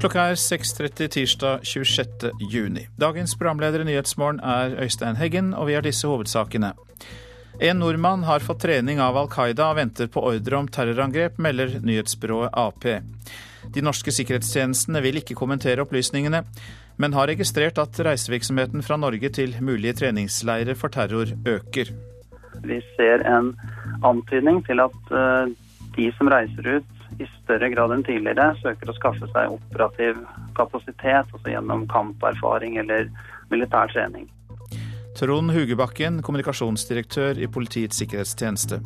Klokka er 6.30 tirsdag 26. juni. Dagens programleder i Nyhetsmorgen er Øystein Heggen, og vi har disse hovedsakene. En nordmann har fått trening av Al Qaida og venter på ordre om terrorangrep, melder nyhetsbyrået Ap. De norske sikkerhetstjenestene vil ikke kommentere opplysningene, men har registrert at reisevirksomheten fra Norge til mulige treningsleirer for terror øker. Vi ser en antydning til at eh, de som reiser ut i større grad enn tidligere søker å skaffe seg operativ kapasitet, altså gjennom kamperfaring eller militær trening. Trond Hugebakken, kommunikasjonsdirektør i Politiets sikkerhetstjeneste.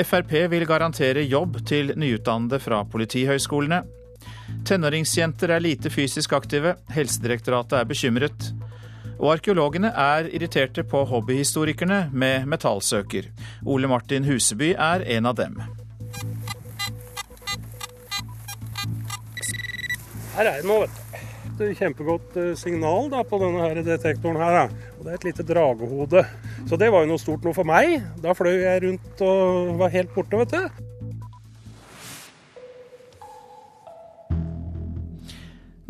Frp vil garantere jobb til nyutdannede fra politihøyskolene. Tenåringsjenter er lite fysisk aktive, Helsedirektoratet er bekymret. Og arkeologene er irriterte på hobbyhistorikerne med metallsøker. Ole Martin Huseby er en av dem. Her er den nå, vet du. Det er kjempegodt eh, signal da, på denne her detektoren her. Da. Og det er et lite dragehode. Så det var jo noe stort noe for meg. Da fløy jeg rundt og var helt borte, vet du.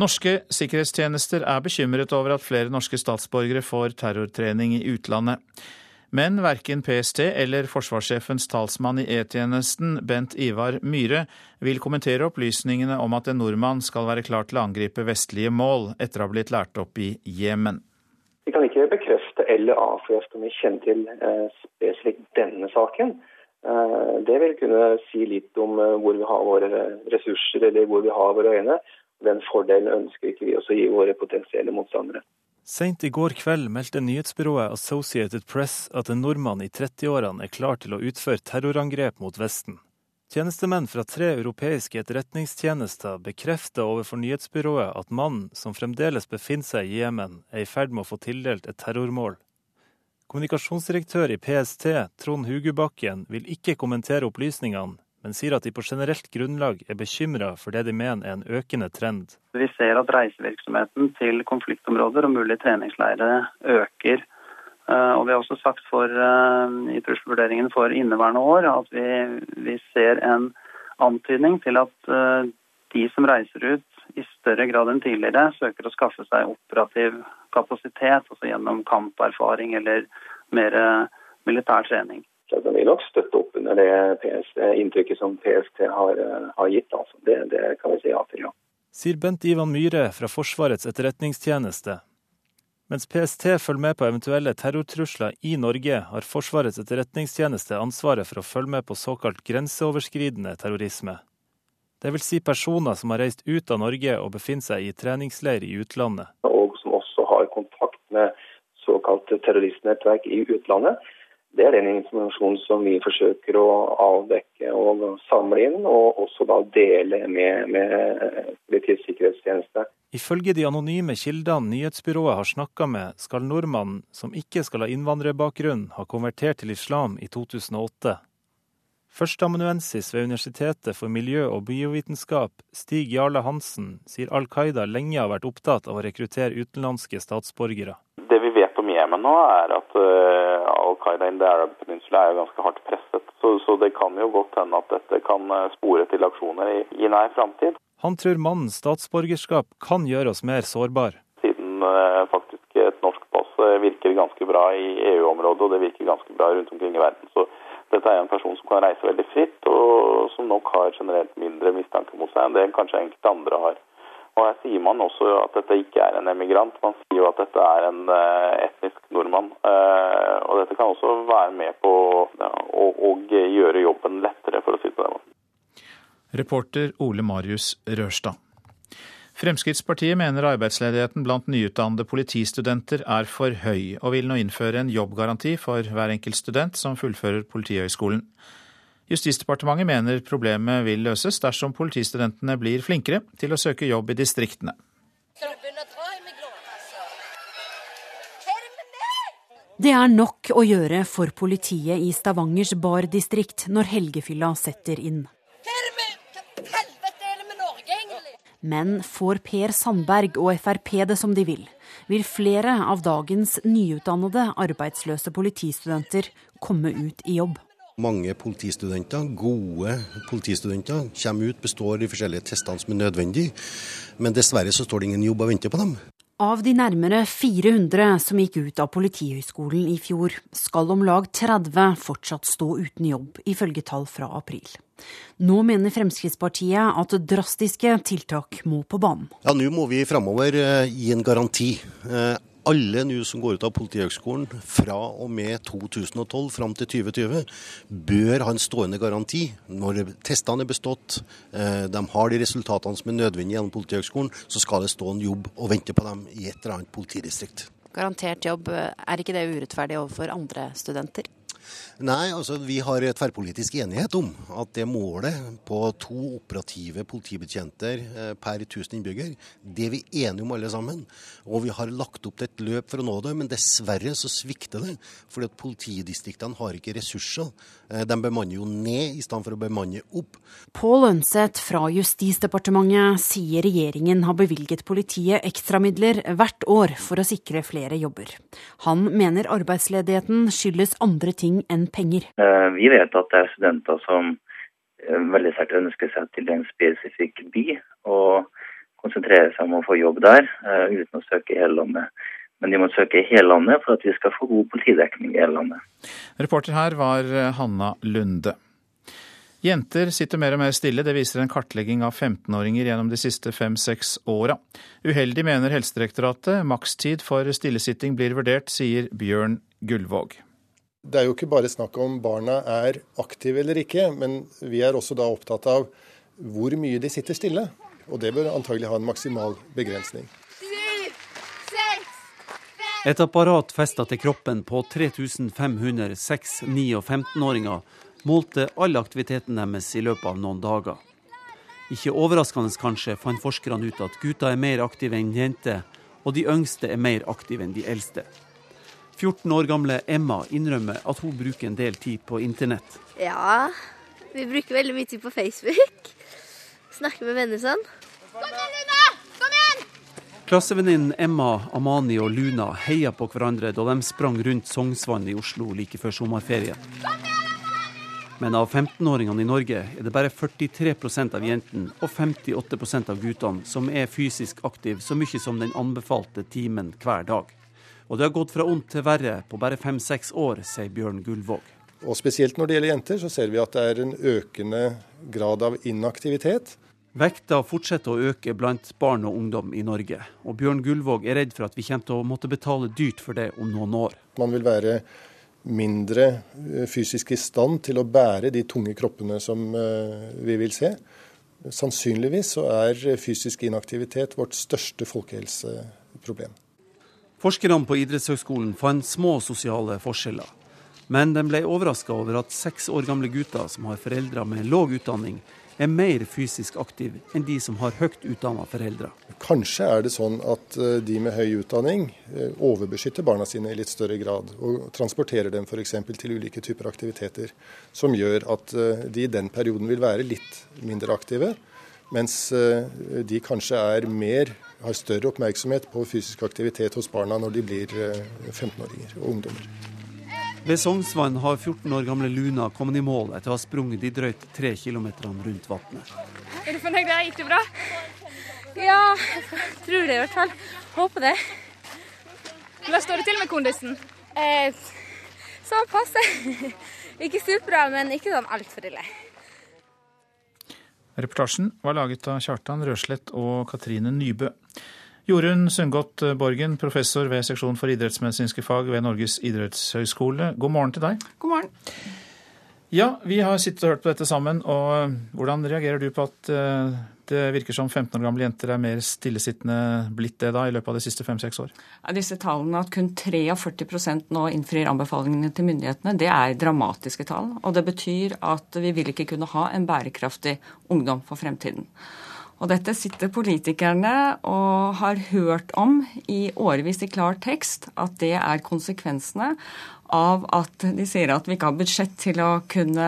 Norske sikkerhetstjenester er bekymret over at flere norske statsborgere får terrortrening i utlandet. Men verken PST eller forsvarssjefens talsmann i E-tjenesten, Bent Ivar Myhre, vil kommentere opplysningene om at en nordmann skal være klar til å angripe vestlige mål etter å ha blitt lært opp i Jemen. Vi kan ikke bekrefte eller avkrefte om vi kjenner til eh, spesifikt denne saken. Eh, det vil kunne si litt om eh, hvor vi har våre ressurser eller hvor vi har våre øyne. Den fordelen ønsker ikke vi å gi våre potensielle motstandere. Seint i går kveld meldte nyhetsbyrået Associated Press at en nordmann i 30-årene er klar til å utføre terrorangrep mot Vesten. Tjenestemenn fra tre europeiske etterretningstjenester bekrefter overfor nyhetsbyrået at mannen, som fremdeles befinner seg i Jemen, er i ferd med å få tildelt et terrormål. Kommunikasjonsdirektør i PST, Trond Hugubakken, vil ikke kommentere opplysningene, men sier at de på generelt grunnlag er bekymra for det de mener er en økende trend. Vi ser at reisevirksomheten til konfliktområder og mulige treningsleirer øker. Eh, og Vi har også sagt for, eh, i trusselvurderingen for inneværende år at vi, vi, ser en antydning til at eh, de som reiser ut i større grad enn tidligere søker å skaffe seg operativ kapasitet, altså gjennom kamperfaring eller mer militær trening. Så den vil nok støtte opp under det PST, inntrykket som PST har, eh, har gitt. Altså. Det, det, kan vi si ja til, ja. Sier Bent Ivan Myhre fra Forsvarets etterretningstjeneste. Mens PST følger med på eventuelle terrortrusler i Norge, har Forsvarets etterretningstjeneste ansvaret for å følge med på såkalt grenseoverskridende terrorisme. Det vil si personer som har reist ut av Norge og befinner seg i treningsleir i utlandet. Og som også har kontakt med såkalt terroristnettverk i utlandet. Det er den informasjonen som vi forsøker å avdekke og samle inn, og også da dele med, med Politiets sikkerhetstjeneste. Ifølge de anonyme kildene nyhetsbyrået har snakka med, skal nordmannen, som ikke skal ha innvandrerbakgrunn, ha konvertert til islam i 2008. Førsteamanuensis ved Universitetet for miljø- og biovitenskap, Stig Jarle Hansen, sier Al Qaida lenge har vært opptatt av å rekruttere utenlandske statsborgere. Det vi vet om Jemen nå, er at uh, Al Qaida in the Arab Peninsula er ganske hardt presset. Så, så, det kan jo godt hende at dette kan eh, spore til aksjoner i, i nær framtid. Han tror mannens statsborgerskap kan gjøre oss mer sårbar. Siden uh, faktisk et norsk pass virker ganske bra i EU-området, og det virker ganske bra rundt omkring i verden. Så dette er en person som kan reise veldig fritt, og som nok har generelt mindre mistanke mot seg enn det kanskje enkelte andre har. Og Her sier man også at dette ikke er en emigrant, man sier jo at dette er en eh, etnisk nordmann. Eh, og Dette kan også være med på å, gjøre jobben lettere, for å si det på den måten. Reporter Ole Marius Rørstad. Fremskrittspartiet mener arbeidsledigheten blant nyutdannede politistudenter er for høy, og vil nå innføre en jobbgaranti for hver enkelt student som fullfører Politihøgskolen. Justisdepartementet mener problemet vil løses dersom politistudentene blir flinkere til å søke jobb i distriktene. Det er nok å gjøre for politiet i Stavangers Bar-distrikt når helgefylla setter inn. Men får Per Sandberg og Frp det som de vil, vil flere av dagens nyutdannede arbeidsløse politistudenter komme ut i jobb. Mange politistudenter, gode politistudenter, kommer ut, består de forskjellige testene som er nødvendige. Men dessverre så står det ingen jobb og venter på dem. Av de nærmere 400 som gikk ut av Politihøgskolen i fjor, skal om lag 30 fortsatt stå uten jobb, ifølge tall fra april. Nå mener Fremskrittspartiet at drastiske tiltak må på banen. Ja, Nå må vi framover eh, gi en garanti. Alle nå som går ut av Politihøgskolen fra og med 2012 fram til 2020, bør ha en stående garanti. Når testene er bestått, eh, de har de resultatene som er nødvendige gjennom Politihøgskolen, så skal det stå en jobb og vente på dem i et eller annet politidistrikt. Garantert jobb, er ikke det urettferdig overfor andre studenter? Nei, altså vi har tverrpolitisk enighet om at det målet på to operative politibetjenter eh, per 1000 innbygger, det er vi enige om alle sammen. Og vi har lagt opp til et løp for å nå det, men dessverre så svikter det. Fordi at politidistriktene har ikke ressurser. Eh, de bemanner jo ned i stedet for å bemanne opp. Pål Ønseth fra Justisdepartementet sier regjeringen har bevilget politiet ekstramidler hvert år for å sikre flere jobber. Han mener arbeidsledigheten skyldes andre ting enn penger. Eh, vi vet at det er studenter som eh, veldig sterkt ønsker seg til en spesifikk by, og konsentrerer seg om å få jobb der, eh, uten å søke i hele landet. Men de må søke i hele landet for at vi skal få god politidekning i hele landet. Reporter her var Hanna Lunde. Jenter sitter mer og mer stille, det viser en kartlegging av 15-åringer gjennom de siste fem-seks åra. Uheldig mener Helsedirektoratet. Makstid for stillesitting blir vurdert, sier Bjørn Gullvåg. Det er jo ikke bare snakk om barna er aktive eller ikke, men vi er også da opptatt av hvor mye de sitter stille. Og det bør antagelig ha en maksimal begrensning. Et apparat festa til kroppen på 3500 6-, 9- og 15-åringer målte all aktiviteten deres i løpet av noen dager. Ikke overraskende kanskje fant forskerne ut at gutter er mer aktive enn jenter, og de yngste er mer aktive enn de eldste. 14 år gamle Emma innrømmer at hun bruker en del tid på internett. Ja, vi bruker veldig mye tid på Facebook. Snakker med venner sånn. Kom igjen, Luna! Kom igjen! Klassevenninnen Emma, Amani og Luna heia på hverandre da de sprang rundt Sognsvann i Oslo like før sommerferien. Men av 15-åringene i Norge er det bare 43% av jentene og 58% av guttene som er fysisk aktive så mye som den anbefalte timen hver dag. Og det har gått fra ondt til verre på bare fem-seks år, sier Bjørn Gullvåg. Og Spesielt når det gjelder jenter, så ser vi at det er en økende grad av inaktivitet. Vekta fortsetter å øke blant barn og ungdom i Norge. Og Bjørn Gullvåg er redd for at vi kommer til å måtte betale dyrt for det om noen år. Man vil være mindre eh, fysisk i stand til å bære de tunge kroppene som eh, vi vil se. Sannsynligvis så er fysisk inaktivitet vårt største folkehelseproblem. Forskerne på idrettshøgskolen fant små sosiale forskjeller. Men de ble overraska over at seks år gamle gutter som har foreldre med låg utdanning, er mer fysisk aktive enn de som har høyt utdanna foreldre. Kanskje er det sånn at eh, de med høy utdanning eh, overbeskytter barna sine i litt større grad, og transporterer dem f.eks. til ulike typer aktiviteter, som gjør at eh, de i den perioden vil være litt mindre aktive, mens de kanskje er mer har større oppmerksomhet på fysisk aktivitet hos barna når de blir 15-åringer eh, og ungdommer. Ved Sognsvann har 14 år gamle Luna kommet i mål etter å ha sprunget de drøyt tre kilometerne rundt vannet. Er du fornøyd? Gikk det bra? Ja, jeg tror det i hvert fall. Håper det. Hvordan står det til med kondisen? Eh, så passe. Ikke superbra, men ikke sånn altfor ille. Reportasjen var laget av Kjartan Røslett og Katrine Nybø. Jorunn Sundgodt Borgen, professor ved seksjon for idrettsmedisinske fag ved Norges idrettshøgskole. God morgen til deg. God morgen. Ja, vi har sittet og hørt på dette sammen. og Hvordan reagerer du på at eh, det virker som 15 år gamle jenter er mer stillesittende blitt det da i løpet av de siste fem-seks år? Ja, disse tallene, at kun 43% nå innfrir anbefalingene til myndighetene, det er dramatiske tall. Og det betyr at vi vil ikke kunne ha en bærekraftig ungdom for fremtiden. Og dette sitter politikerne og har hørt om i årevis i klar tekst, at det er konsekvensene av at de sier at vi ikke har budsjett til å kunne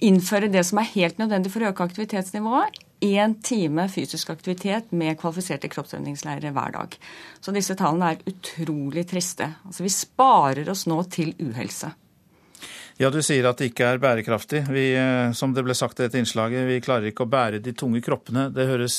innføre det som er helt nødvendig for å øke aktivitetsnivået. Én time fysisk aktivitet med kvalifiserte kroppsøvingslærere hver dag. Så disse tallene er utrolig triste. Altså Vi sparer oss nå til uhelse. Ja, du sier at det ikke er bærekraftig. Vi, eh, som det ble sagt i dette innslaget, vi klarer ikke å bære de tunge kroppene. Det høres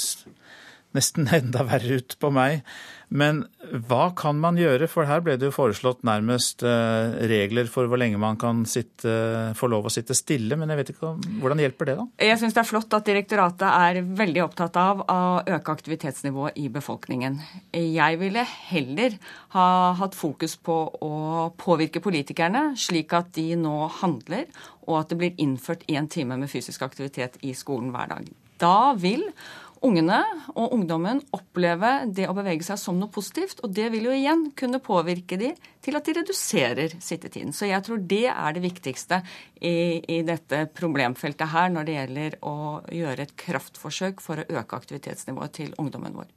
nesten enda verre ut på meg. Men hva kan man gjøre, for her ble det jo foreslått nærmest eh, regler for hvor lenge man kan sitte, få lov å sitte stille, men jeg vet ikke hvordan hjelper det, da? Jeg syns det er flott at direktoratet er veldig opptatt av å øke aktivitetsnivået i befolkningen. Jeg ville heller ha hatt fokus på å påvirke politikerne, slik at de nå handler, og at det blir innført én time med fysisk aktivitet i skolen hver dag. Da vil ungene og ungdommen oppleve det å bevege seg som noe positivt. Og det vil jo igjen kunne påvirke de til at de reduserer sittetiden. Så jeg tror det er det viktigste i, i dette problemfeltet her når det gjelder å gjøre et kraftforsøk for å øke aktivitetsnivået til ungdommen vår.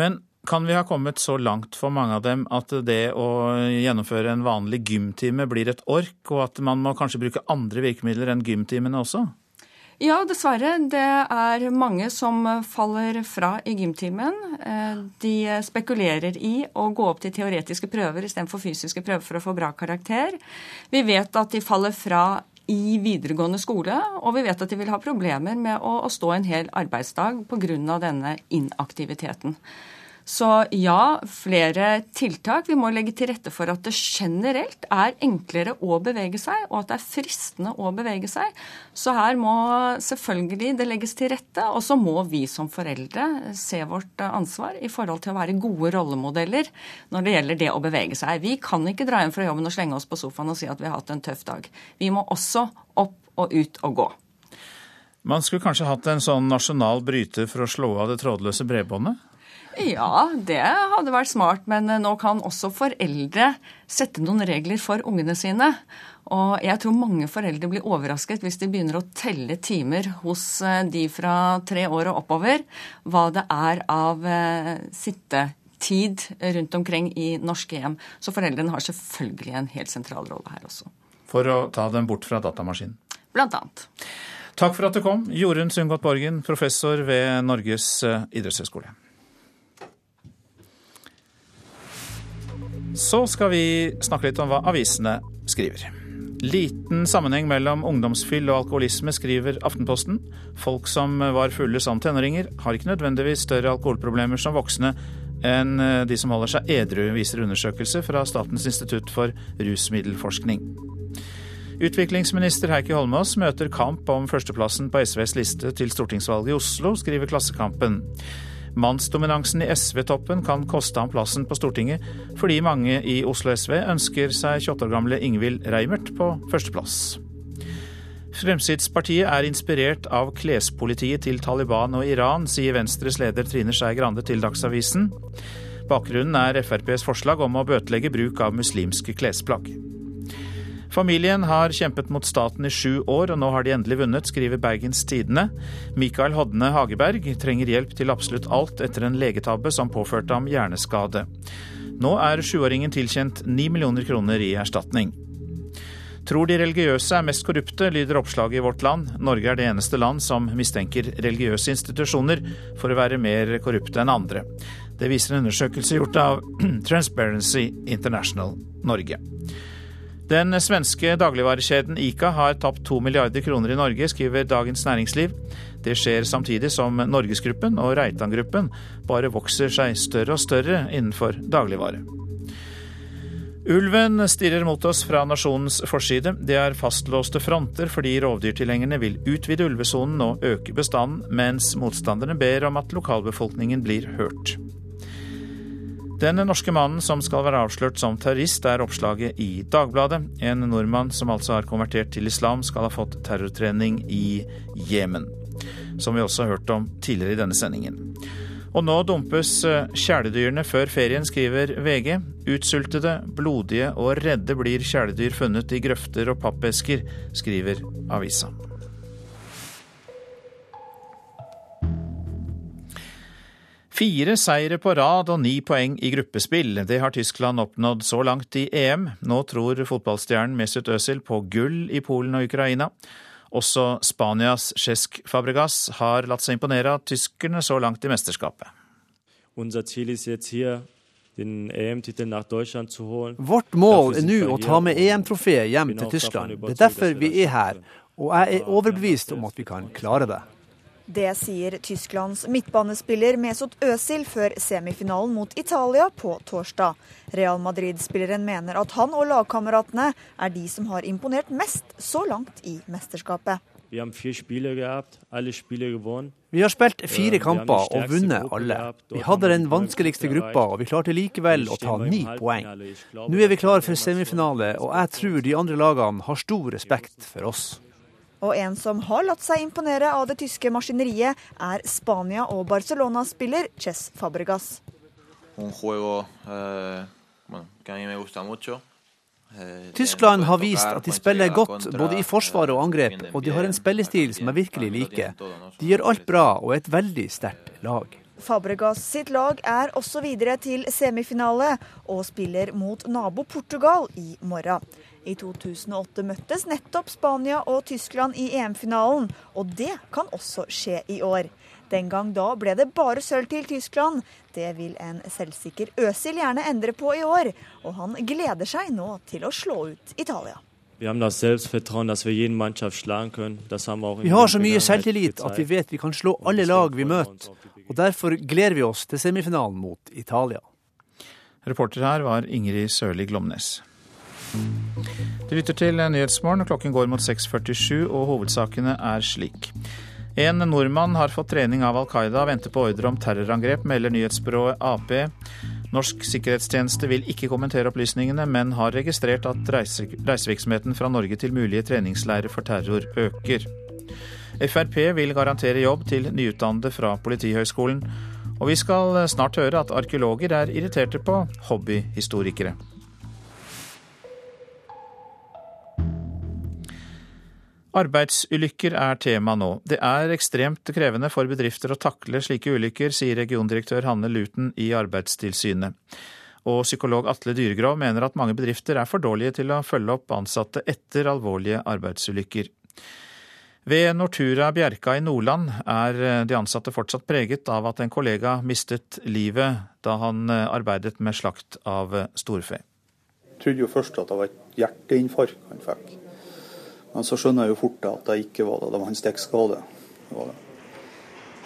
Men kan vi ha kommet så langt for mange av dem at det å gjennomføre en vanlig gymtime blir et ork, og at man må kanskje bruke andre virkemidler enn gymtimene også? Ja, dessverre. Det er mange som faller fra i gymtimen. Eh, de spekulerer i å gå opp til teoretiske prøver istedenfor fysiske prøver for å få bra karakter. Vi vet at de faller fra i videregående skole, og vi vet at de vil ha problemer med å, stå en hel arbeidsdag pga. denne inaktiviteten. Så ja, flere tiltak. Vi må legge til rette for at det generelt er enklere å bevege seg, og at det er fristende å bevege seg. Så her må selvfølgelig det legges til rette. Og så må vi som foreldre se vårt ansvar i forhold til å være gode rollemodeller når det gjelder det å bevege seg. Vi kan ikke dra hjem fra jobben og slenge oss på sofaen og si at vi har hatt en tøff dag. Vi må også opp og ut og gå. Man skulle kanskje hatt en sånn nasjonal bryter for å slå av det trådløse bredbåndet? Ja, det hadde vært smart. Men eh, nå kan også foreldre sette noen regler for ungene sine. Og jeg tror mange foreldre blir overrasket hvis de begynner å telle timer hos eh, de fra tre år og oppover, hva det er av eh, sittetid rundt omkring i norske hjem. Så foreldrene har selvfølgelig en helt sentral rolle her også. For å ta dem bort fra datamaskinen? Blant annet. Takk for at du kom, Jorunn Sundgodt Borgen, professor ved Norges idrettshøgskole. Så skal vi snakke litt om hva avisene skriver. Liten sammenheng mellom ungdomsfyll og alkoholisme, skriver Aftenposten. Folk som var fulle som tenåringer, har ikke nødvendigvis større alkoholproblemer som voksne enn de som holder seg edru, viser undersøkelse fra Statens institutt for rusmiddelforskning. Utviklingsminister Heikki Holmås møter kamp om førsteplassen på SVs liste til stortingsvalget i Oslo, skriver Klassekampen. Mannsdominansen i SV-toppen kan koste ham plassen på Stortinget, fordi mange i Oslo SV ønsker seg 28 år gamle Ingvild Reimert på førsteplass. Fremskrittspartiet er inspirert av klespolitiet til Taliban og Iran, sier Venstres leder Trine Skei Grande til Dagsavisen. Bakgrunnen er FrPs forslag om å bøtelegge bruk av muslimske klesplagg. Familien har kjempet mot staten i sju år, og nå har de endelig vunnet, skriver Bergens Tidende. Mikael Hodne Hageberg trenger hjelp til absolutt alt etter en legetabbe som påførte ham hjerneskade. Nå er sjuåringen tilkjent ni millioner kroner i erstatning. Tror de religiøse er mest korrupte, lyder oppslaget i Vårt Land. Norge er det eneste land som mistenker religiøse institusjoner for å være mer korrupte enn andre. Det viser en undersøkelse gjort av Transparency International Norge. Den svenske dagligvarekjeden Ica har tapt to milliarder kroner i Norge, skriver Dagens Næringsliv. Det skjer samtidig som Norgesgruppen og Reitan-gruppen bare vokser seg større og større innenfor dagligvare. Ulven stirrer mot oss fra nasjonens forside. Det er fastlåste fronter fordi rovdyrtilhengerne vil utvide ulvesonen og øke bestanden, mens motstanderne ber om at lokalbefolkningen blir hørt. Den norske mannen som skal være avslørt som terrorist, er oppslaget i Dagbladet. En nordmann som altså har konvertert til islam, skal ha fått terrortrening i Jemen. Som vi også har hørt om tidligere i denne sendingen. Og nå dumpes eh, kjæledyrene før ferien, skriver VG. Utsultede, blodige og redde blir kjæledyr funnet i grøfter og pappesker, skriver avisa. Fire seire på rad og ni poeng i gruppespill. Det har Tyskland oppnådd så langt i EM. Nå tror fotballstjernen Mesut Özil på gull i Polen og Ukraina. Også Spanias Cesc Fabregas har latt seg imponere av tyskerne så langt i mesterskapet. Unser Ziel ist jetzt hier Vårt mål er nå å ta med EM-trofeet hjem til Tyskland. Det er derfor vi er her, og jeg er overbevist om at vi kan klare det. Det sier Tysklands midtbanespiller Mesut Özil før semifinalen mot Italia på torsdag. Real Madrid-spilleren mener at han og lagkameratene er de som har imponert mest så langt i mesterskapet. Vi har spilt fire kamper og vunnet alle. Vi hadde den vanskeligste gruppa, og vi klarte likevel å ta ni poeng. Nå er vi klar for semifinale, og jeg tror de andre lagene har stor respekt for oss. Og en som har latt seg imponere av det tyske maskineriet, er Spania- og Barcelona-spiller Chess Fabregas. Eh, eh, Tyskland har vist at de spiller godt både i forsvar og angrep, og de har en spillestil som jeg virkelig liker. De gjør alt bra og er et veldig sterkt lag. Fabregas sitt lag er også videre til semifinale og spiller mot nabo Portugal i morgen. I 2008 møttes nettopp Spania og Tyskland i EM-finalen, og det kan også skje i år. Den gang da ble det bare sølv til Tyskland. Det vil en selvsikker Øsil gjerne endre på i år, og han gleder seg nå til å slå ut Italia. Vi har så mye selvtillit at vi vet vi kan slå alle lag vi møter, og derfor gleder vi oss til semifinalen mot Italia. Reporter her var Ingrid Sørli Glomnes. Du lytter til Nyhetsmorgen, klokken går mot 6.47, og hovedsakene er slik. En nordmann har fått trening av Al Qaida venter på ordre om terrorangrep, melder nyhetsbyrået Ap. Norsk sikkerhetstjeneste vil ikke kommentere opplysningene, men har registrert at reisevirksomheten fra Norge til mulige treningsleirer for terror øker. Frp vil garantere jobb til nyutdannede fra Politihøgskolen. Og vi skal snart høre at arkeologer er irriterte på hobbyhistorikere. Arbeidsulykker er tema nå. Det er ekstremt krevende for bedrifter å takle slike ulykker, sier regiondirektør Hanne Luten i Arbeidstilsynet. Og psykolog Atle Dyregrov mener at mange bedrifter er for dårlige til å følge opp ansatte etter alvorlige arbeidsulykker. Ved Nortura Bjerka i Nordland er de ansatte fortsatt preget av at en kollega mistet livet da han arbeidet med slakt av storfe. Jeg trodde jo først at det var et hjerteinfarkt han fikk. Men så skjønner jeg jo fort at det ikke var det. Det var en stikkskade.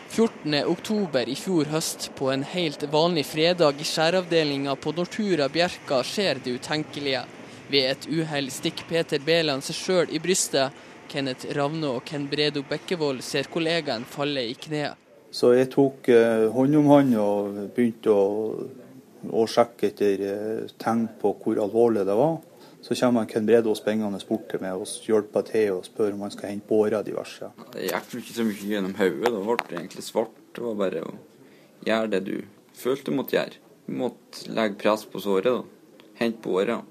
14.10 i fjor høst, på en helt vanlig fredag i skjæravdelinga på Nortura Bjerka, skjer det utenkelige. Ved et uhell stikker Peter Beland seg sjøl i brystet. Kenneth Ravne og Ken Bredo Bekkevold ser kollegaen falle i kneet. Så jeg tok eh, hånd om han og begynte å, å sjekke etter eh, tegn på hvor alvorlig det var. Så kommer Ken Bredo springende bort til meg og hjelper til og spør om han skal hente bårer diverse. Det gikk ikke så mye gjennom hodet. Det ble egentlig svart. Det var bare å gjøre det du følte du måtte gjøre. Du måtte legge press på såret. da. Hente bårer.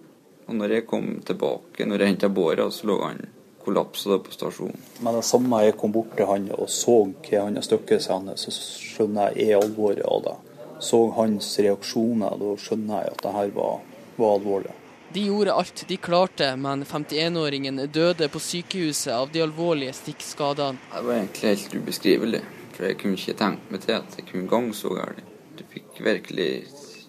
Og når jeg kom tilbake, når jeg henta båra, så lå han kollapsa på stasjonen. Men det samme jeg kom bort til han og så hva han har stukket seg så skjønner jeg er alvoret av det. Så hans reaksjoner, da skjønner jeg at det her var, var alvorlig. De gjorde alt de klarte, men 51-åringen døde på sykehuset av de alvorlige stikkskadene. Det var egentlig helt ubeskrivelig, for jeg kunne ikke tenkt meg til at jeg kunne gang så galt. Du fikk virkelig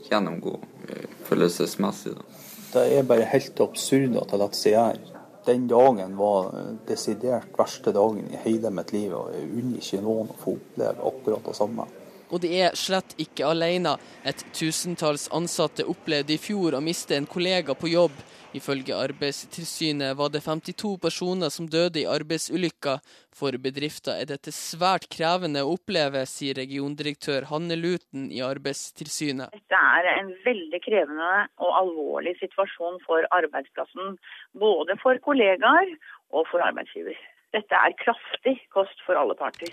gjennomgå eh, følelsesmessig. Da. Det er bare helt absurd at det lar seg gjøre. Den dagen var desidert verste dagen i hele mitt liv, og jeg unner ikke noen å få oppleve akkurat det samme. Og de er slett ikke alene. Et tusentalls ansatte opplevde i fjor å miste en kollega på jobb. Ifølge Arbeidstilsynet var det 52 personer som døde i arbeidsulykker. For bedrifter er dette svært krevende å oppleve, sier regiondirektør Hanne Luten i Arbeidstilsynet. Dette er en veldig krevende og alvorlig situasjon for arbeidsplassen. Både for kollegaer og for arbeidsgiver. Dette er kraftig kost for alle parter.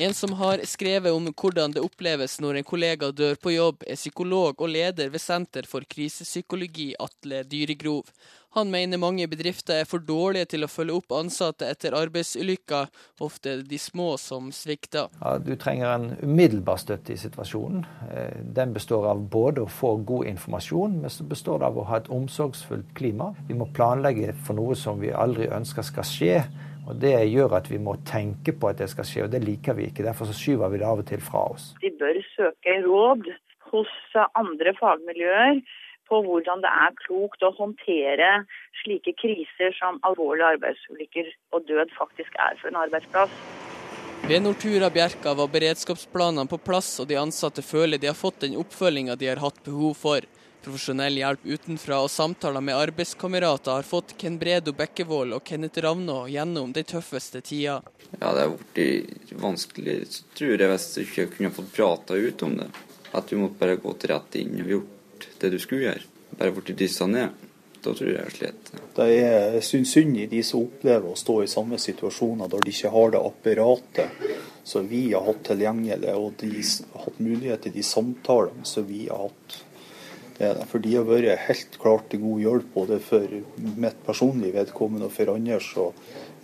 En som har skrevet om hvordan det oppleves når en kollega dør på jobb, er psykolog og leder ved Senter for krisepsykologi, Atle Dyregrov. Han mener mange bedrifter er for dårlige til å følge opp ansatte etter arbeidsulykker. Ofte de små som svikter. Ja, du trenger en umiddelbar støtte i situasjonen. Eh, den består av både å få god informasjon, men så består det av å ha et omsorgsfullt klima. Vi må planlegge for noe som vi aldri ønsker skal skje og Det gjør at vi må tenke på at det skal skje, og det liker vi ikke. Derfor så skyver vi det av og til fra oss. De bør søke råd hos andre fagmiljøer på hvordan det er klokt å håndtere slike kriser som alvorlige arbeidsulykker og død faktisk er for en arbeidsplass. Ved Nortura Bjerka var beredskapsplanene på plass, og de ansatte føler de har fått den oppfølginga de har hatt behov for. Profesjonell hjelp utenfra og samtaler med arbeidskamerater har fått Ken Bredo Bekkevold og Kenneth Ravnå gjennom de tøffeste tida. Ja, det har blitt vanskelig, tror jeg, hvis du ikke kunne fått prata ut om det. At du måtte bare gått rett inn og gjort det du skulle gjøre. Bare blitt dyssa ned. Da tror jeg jeg slet. Det er synd synd i de som opplever å stå i samme situasjoner der de ikke har det apparatet som vi har hatt tilgjengelig, og de har hatt mulighet til de samtalene som vi har hatt for de har vært helt klart til god hjelp, både for mitt personlige vedkommende og for andre. Så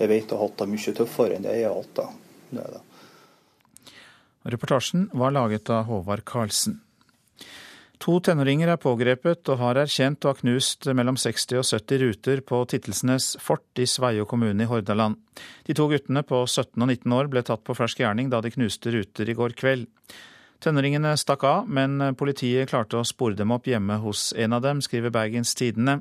jeg vet jeg har hatt det mye tøffere enn det jeg har hatt det. det, det. Reportasjen var laget av Håvard Karlsen. To tenåringer er pågrepet og har erkjent å ha knust mellom 60 og 70 ruter på Tittelsnes fort i Sveio kommune i Hordaland. De to guttene på 17 og 19 år ble tatt på fersk gjerning da de knuste ruter i går kveld. Tenåringene stakk av, men politiet klarte å spore dem opp hjemme hos en av dem, skriver Bergens Tidende.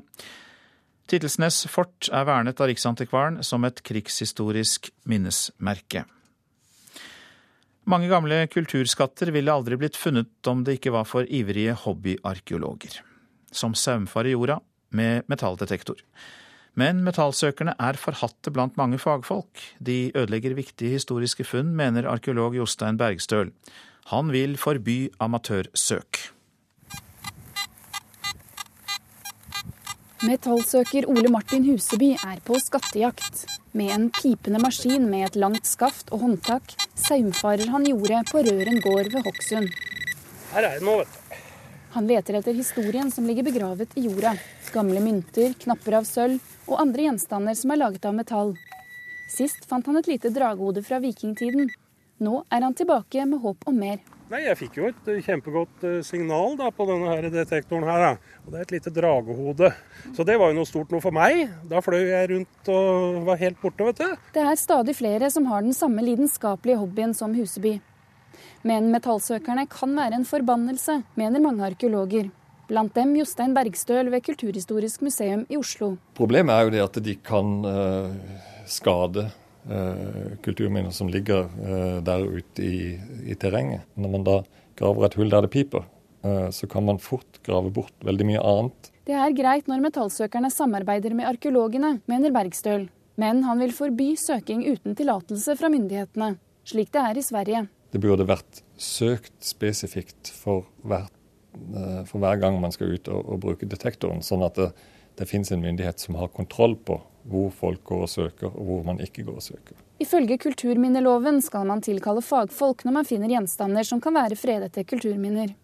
Tittelsnes fort er vernet av Riksantikvaren som et krigshistorisk minnesmerke. Mange gamle kulturskatter ville aldri blitt funnet om det ikke var for ivrige hobbyarkeologer. Som saumfare jorda med metalldetektor. Men metallsøkerne er forhatte blant mange fagfolk. De ødelegger viktige historiske funn, mener arkeolog Jostein Bergstøl. Han vil forby amatørsøk. Metallsøker Ole Martin Huseby er på skattejakt. Med en pipende maskin med et langt skaft og håndtak saumfarer han jordet på Røren gård ved Hokksund. Her er det vet du. Han leter etter historien som ligger begravet i jorda. Gamle mynter, knapper av sølv og andre gjenstander som er laget av metall. Sist fant han et lite dragehode fra vikingtiden, nå er han tilbake med håp om mer. Nei, Jeg fikk jo et kjempegodt eh, signal da, på denne her detektoren. her. Da. Og Det er et lite dragehode. Så det var jo noe stort noe for meg. Da fløy jeg rundt og var helt borte, vet du. Det er stadig flere som har den samme lidenskapelige hobbyen som Huseby. Men metallsøkerne kan være en forbannelse, mener mange arkeologer. Blant dem Jostein Bergstøl ved Kulturhistorisk museum i Oslo. Problemet er jo det at de kan uh, skade Eh, kulturminner som ligger eh, der ute i, i, terrenget. Når man da graver et hull der det piper, eh, så kan man fort grave bort veldig mye annet. Det er greit når metallsøkerne samarbeider med arkeologene, mener Bergstøl. Men han vil forby søking uten tillatelse fra myndighetene, slik det er i Sverige. Det burde vært søkt spesifikt for hver, for hver gang man skal ut og, og bruke detektoren, sånn at det, det finnes en myndighet som har kontroll på hvor folk går og søker, og hvor man ikke går og søker. Ifølge kulturminneloven skal man tilkalle fagfolk når man finner gjenstander som kan være fredete kulturminner.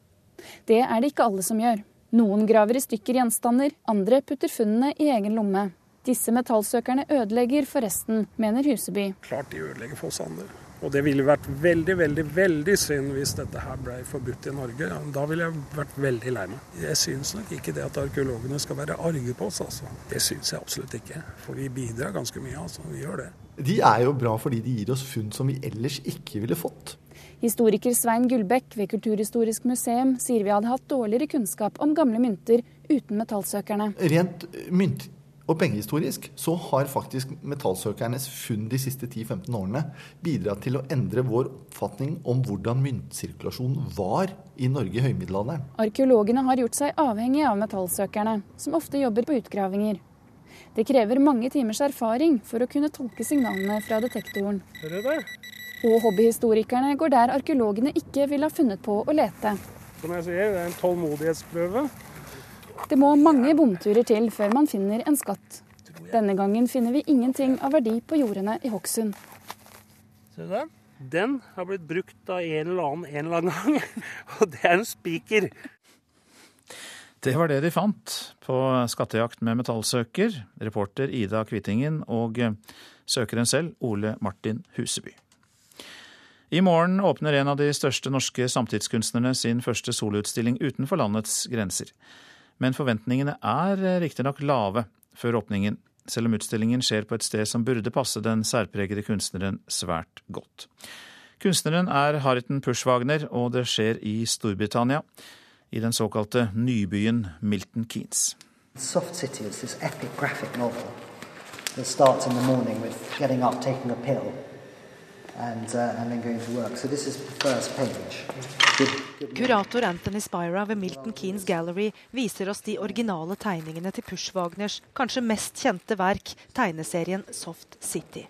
Det er det ikke alle som gjør. Noen graver i stykker gjenstander, andre putter funnene i egen lomme. Disse metallsøkerne ødelegger for resten, mener Huseby. Klart de ødelegger for oss andre. Og det ville vært veldig, veldig veldig synd hvis dette her ble forbudt i Norge. Da ville jeg vært veldig lei meg. Jeg syns nok ikke det at arkeologene skal være arge på oss, altså. Det syns jeg absolutt ikke. For vi bidrar ganske mye, altså. Vi gjør det. De er jo bra fordi de gir oss funn som vi ellers ikke ville fått. Historiker Svein Gullbekk ved Kulturhistorisk museum sier vi hadde hatt dårligere kunnskap om gamle mynter uten metallsøkerne. Rent mynt og pengehistorisk så har faktisk metallsøkernes funn de siste 10-15 årene bidratt til å endre vår oppfatning om hvordan myntsirkulasjonen var i Norge i høymiddelalderen. Arkeologene har gjort seg avhengige av metallsøkerne, som ofte jobber på utgravinger. Det krever mange timers erfaring for å kunne tolke signalene fra detektoren. Og hobbyhistorikerne går der arkeologene ikke ville ha funnet på å lete. Som jeg sier, det er en tålmodighetsprøve. Det må mange bomturer til før man finner en skatt. Denne gangen finner vi ingenting av verdi på jordene i Hokksund. Ser du den? Den har blitt brukt av en eller annen en eller annen gang, og det er en spiker. Det var det de fant på skattejakt med metallsøker, reporter Ida Kvittingen og søkeren selv, Ole Martin Huseby. I morgen åpner en av de største norske samtidskunstnerne sin første soloutstilling utenfor landets grenser men forventningene er eh, riktignok lave før åpningen, selv om utstillingen skjer på et sted som burde passe den særpregede kunstneren svært godt. Kunstneren er Harriton Pushwagner, og det skjer i Storbritannia. i den såkalte nybyen Milton Keanes. Soft City is this epic graphic novel that starts in the morning with getting up, taking a pill, and, uh, and then going to work. So this is the first page. Kurator Anthony Spira ved Milton Keanes Gallery viser oss de originale tegningene til Pushwagners kanskje mest kjente verk, tegneserien Soft City.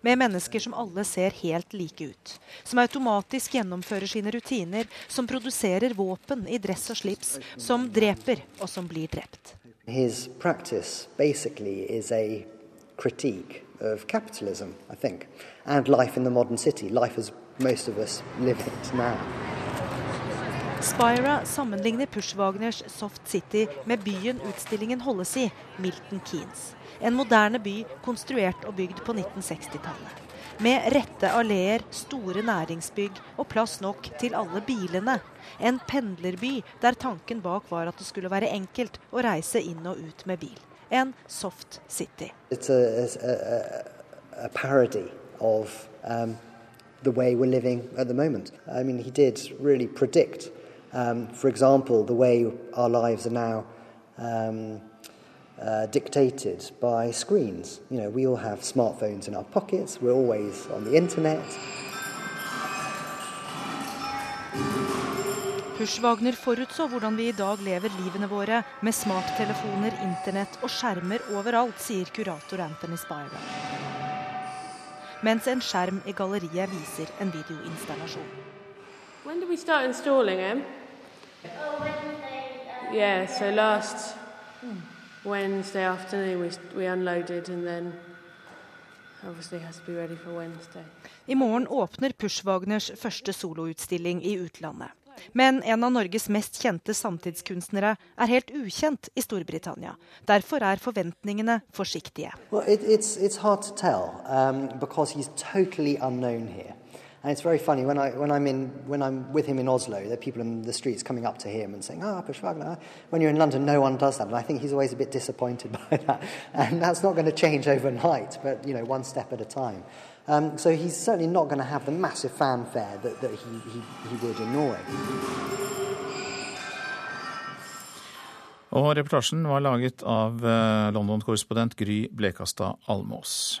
Med mennesker som alle ser helt like ut. Som automatisk gjennomfører sine rutiner, som produserer våpen i dress og slips, som dreper og som blir drept. His practice basically is a critique of capitalism, I think, and life in the modern city, life as most of us live it now. Spira sammenligner Pushwagners Soft City med byen utstillingen holdes i, Milton Keanes. En moderne by konstruert og bygd på 1960-tallet. Med rette alleer, store næringsbygg og plass nok til alle bilene. En pendlerby der tanken bak var at det skulle være enkelt å reise inn og ut med bil. En soft city. It's a, parody of um, the way we're living at the moment. I mean, he did really predict Um, for example, the way our lives are now um, uh, dictated by screens. You know, we all have smartphones in our pockets, we're always on the internet. Pushwagner forutså hvordan vi i dag lever livene våre med smarttelefoner, internett og skjermer overalt, sier kurator Anthony Spira. Mens en skjerm i galleriet viser en videoinstallasjon. When did we start installing him? Yeah, so last Wednesday afternoon we, we unloaded and then obviously has to be ready for Wednesday. I morgen åpner Pushwagners første soloutstilling i utlandet. Men en av Norges mest kjente samtidskunstnere er helt ukjent i Storbritannia. Derfor er forventningene forsiktige. Well, it, it's, it's hard to tell um, because he's totally unknown here. And it's very funny when I when I'm in when Oslo, there are people in the streets coming up to him and saying, "Ah, oh, Push Wagner." When you're in London, no one does that, and I think he's always a bit disappointed by that. And that's not going to change overnight, but you know. Um, so he's certainly not going to have the massive fanfare that, that he, he, he would in Norway. Og reportasjen var laget av eh, London-korrespondent Gry Blekastad Almås.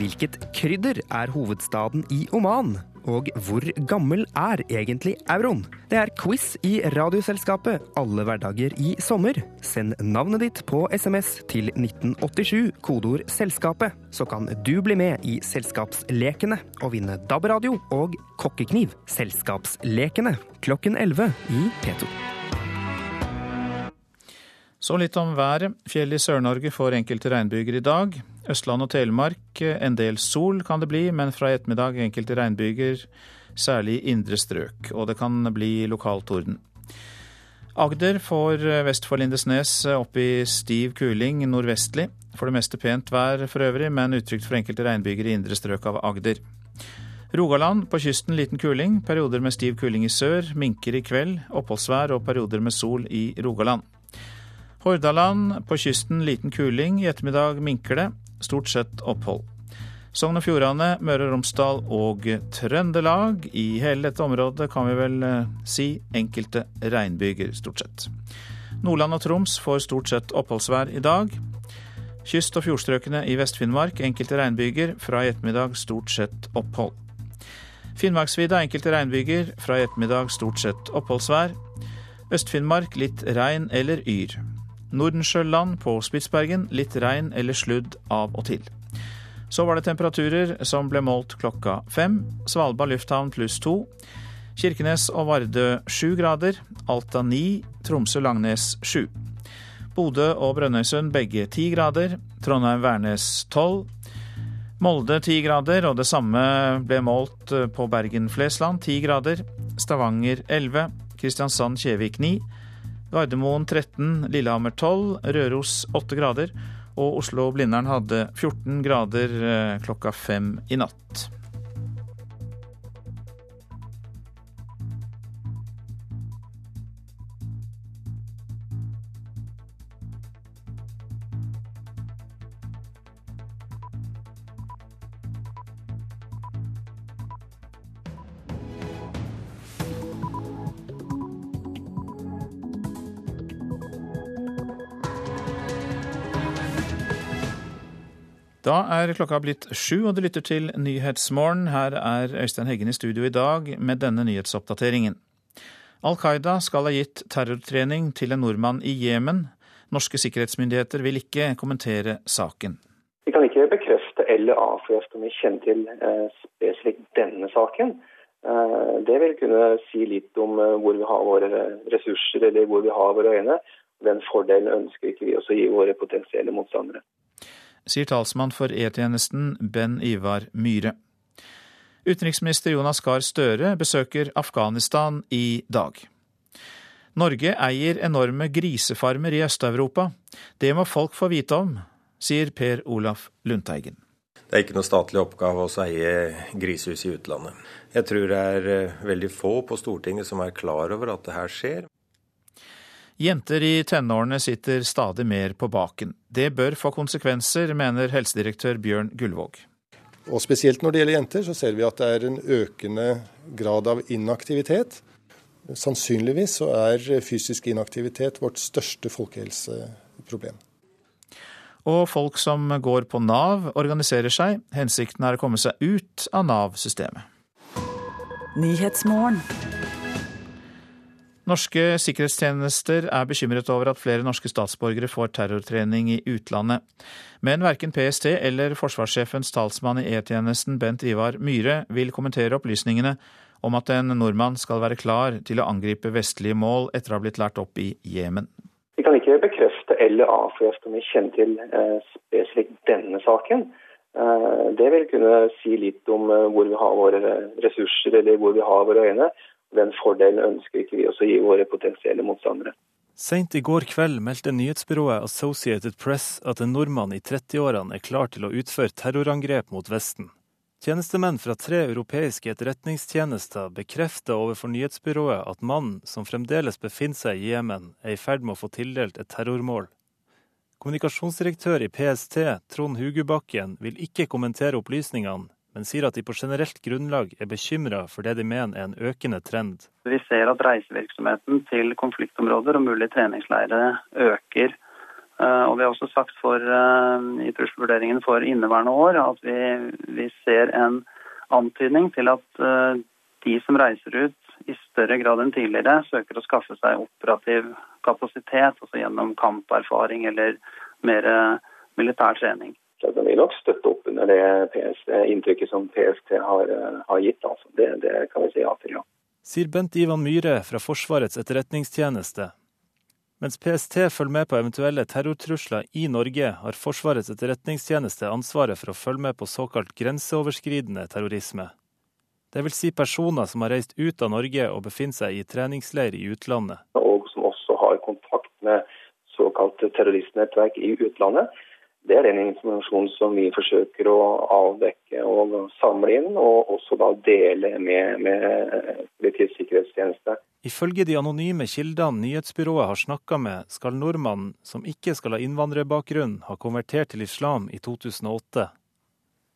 Hvilket krydder er hovedstaden i Oman? Og hvor gammel er egentlig euroen? Det er quiz i Radioselskapet alle hverdager i sommer. Send navnet ditt på SMS til 1987, kodeord 'Selskapet', så kan du bli med i Selskapslekene og vinne DAB-radio og kokkekniv. Selskapslekene klokken 11 i P2. Så litt om været. Fjell i Sør-Norge får enkelte regnbyger i dag. Østland og Telemark en del sol kan det bli, men fra i ettermiddag enkelte regnbyger, særlig i indre strøk. Og det kan bli lokal torden. Agder får vest for Lindesnes opp i stiv kuling nordvestlig. For det meste pent vær for øvrig, men utrygt for enkelte regnbyger i indre strøk av Agder. Rogaland på kysten liten kuling, perioder med stiv kuling i sør. Minker i kveld, oppholdsvær og perioder med sol i Rogaland. Hordaland på kysten liten kuling, i ettermiddag minker det. Stort sett opphold. Sogn og Fjordane, Møre og Romsdal og Trøndelag. I hele dette området kan vi vel eh, si enkelte regnbyger, stort sett. Nordland og Troms får stort sett oppholdsvær i dag. Kyst- og fjordstrøkene i Vest-Finnmark enkelte regnbyger, fra i ettermiddag stort sett opphold. Finnmarksvidda enkelte regnbyger, fra i ettermiddag stort sett oppholdsvær. Øst-Finnmark litt regn eller yr. Nordensjøland på Spitsbergen litt regn eller sludd av og til. Så var det temperaturer som ble målt klokka fem. Svalbard lufthavn pluss to. Kirkenes og Vardø sju grader. Alta ni. Tromsø-Langnes sju. Bodø og Brønnøysund begge ti grader. Trondheim-Værnes tolv. Molde ti grader, og det samme ble målt på Bergen-Flesland ti grader. Stavanger elleve. Kristiansand-Kjevik ni. Gardermoen 13, Lillehammer 12, Røros 8 grader. Og Oslo-Blindern hadde 14 grader eh, klokka fem i natt. Da er klokka blitt sju, og du lytter til Nyhetsmorgen. Her er Øystein Heggen i studio i dag med denne nyhetsoppdateringen. Al Qaida skal ha gitt terrortrening til en nordmann i Jemen. Norske sikkerhetsmyndigheter vil ikke kommentere saken. Vi kan ikke bekrefte eller avkrefte om vi kjenner til eh, spesifikt denne saken. Eh, det vil kunne si litt om eh, hvor vi har våre ressurser eller hvor vi har våre øyne. Den fordelen ønsker ikke vi også å gi våre potensielle motstandere sier talsmann for E-tjenesten Ben Ivar Myhre. Utenriksminister Jonas Gahr Støre besøker Afghanistan i dag. Norge eier enorme grisefarmer i Øst-Europa. Det må folk få vite om, sier Per Olaf Lundteigen. Det er ikke noe statlig oppgave å eie grisehus i utlandet. Jeg tror det er eh, veldig få på Stortinget som er klar over at det her skjer. Jenter i tenårene sitter stadig mer på baken. Det bør få konsekvenser, mener helsedirektør Bjørn Gullvåg. Og Spesielt når det gjelder jenter, så ser vi at det er en økende grad av inaktivitet. Sannsynligvis så er fysisk inaktivitet vårt største folkehelseproblem. Og folk som går på Nav, organiserer seg. Hensikten er å komme seg ut av Nav-systemet. Norske sikkerhetstjenester er bekymret over at flere norske statsborgere får terrortrening i utlandet. Men verken PST eller forsvarssjefens talsmann i E-tjenesten Bent Ivar Myhre vil kommentere opplysningene om at en nordmann skal være klar til å angripe vestlige mål etter å ha blitt lært opp i Jemen. Vi kan ikke bekrefte eller avkrefte om vi kjenner til eh, spesifikt denne saken. Eh, det vil kunne si litt om eh, hvor vi har våre ressurser eller hvor vi har våre øyne. Den fordelen ønsker ikke vi også gi våre potensielle motstandere. Seint i går kveld meldte nyhetsbyrået Associated Press at en nordmann i 30-årene er klar til å utføre terrorangrep mot Vesten. Tjenestemenn fra tre europeiske etterretningstjenester bekrefter overfor nyhetsbyrået at mannen, som fremdeles befinner seg i Jemen, er i ferd med å få tildelt et terrormål. Kommunikasjonsdirektør i PST, Trond Hugubakken, vil ikke kommentere opplysningene, men sier at de på generelt grunnlag er bekymra for det de mener er en økende trend. Vi ser at reisevirksomheten til konfliktområder og mulige treningsleirer øker. Eh, og vi har også sagt for, eh, i trusselvurderingen for inneværende år at vi, vi, ser en antydning til at eh, de som reiser ut i større grad enn tidligere, søker å skaffe seg operativ kapasitet, altså gjennom kamperfaring eller mer militær trening. Så den vil nok støtte opp under det PST, inntrykket som PST har, eh, har gitt. Altså. Det, det, kan vi si ja til, ja. Sier Bent Ivan Myhre fra Forsvarets etterretningstjeneste. Mens PST følger med på eventuelle terrortrusler i Norge, har Forsvarets etterretningstjeneste ansvaret for å følge med på såkalt grenseoverskridende terrorisme. Det vil si personer som har reist ut av Norge og befinner seg i treningsleir i utlandet. Og som også har kontakt med såkalt terroristnettverk i utlandet. Det er den informasjonen som vi forsøker å avdekke og samle inn, og også da dele med, med Politiets sikkerhetstjeneste. Ifølge de anonyme kildene nyhetsbyrået har snakka med, skal nordmannen, som ikke skal ha innvandrerbakgrunn, ha konvertert til islam i 2008.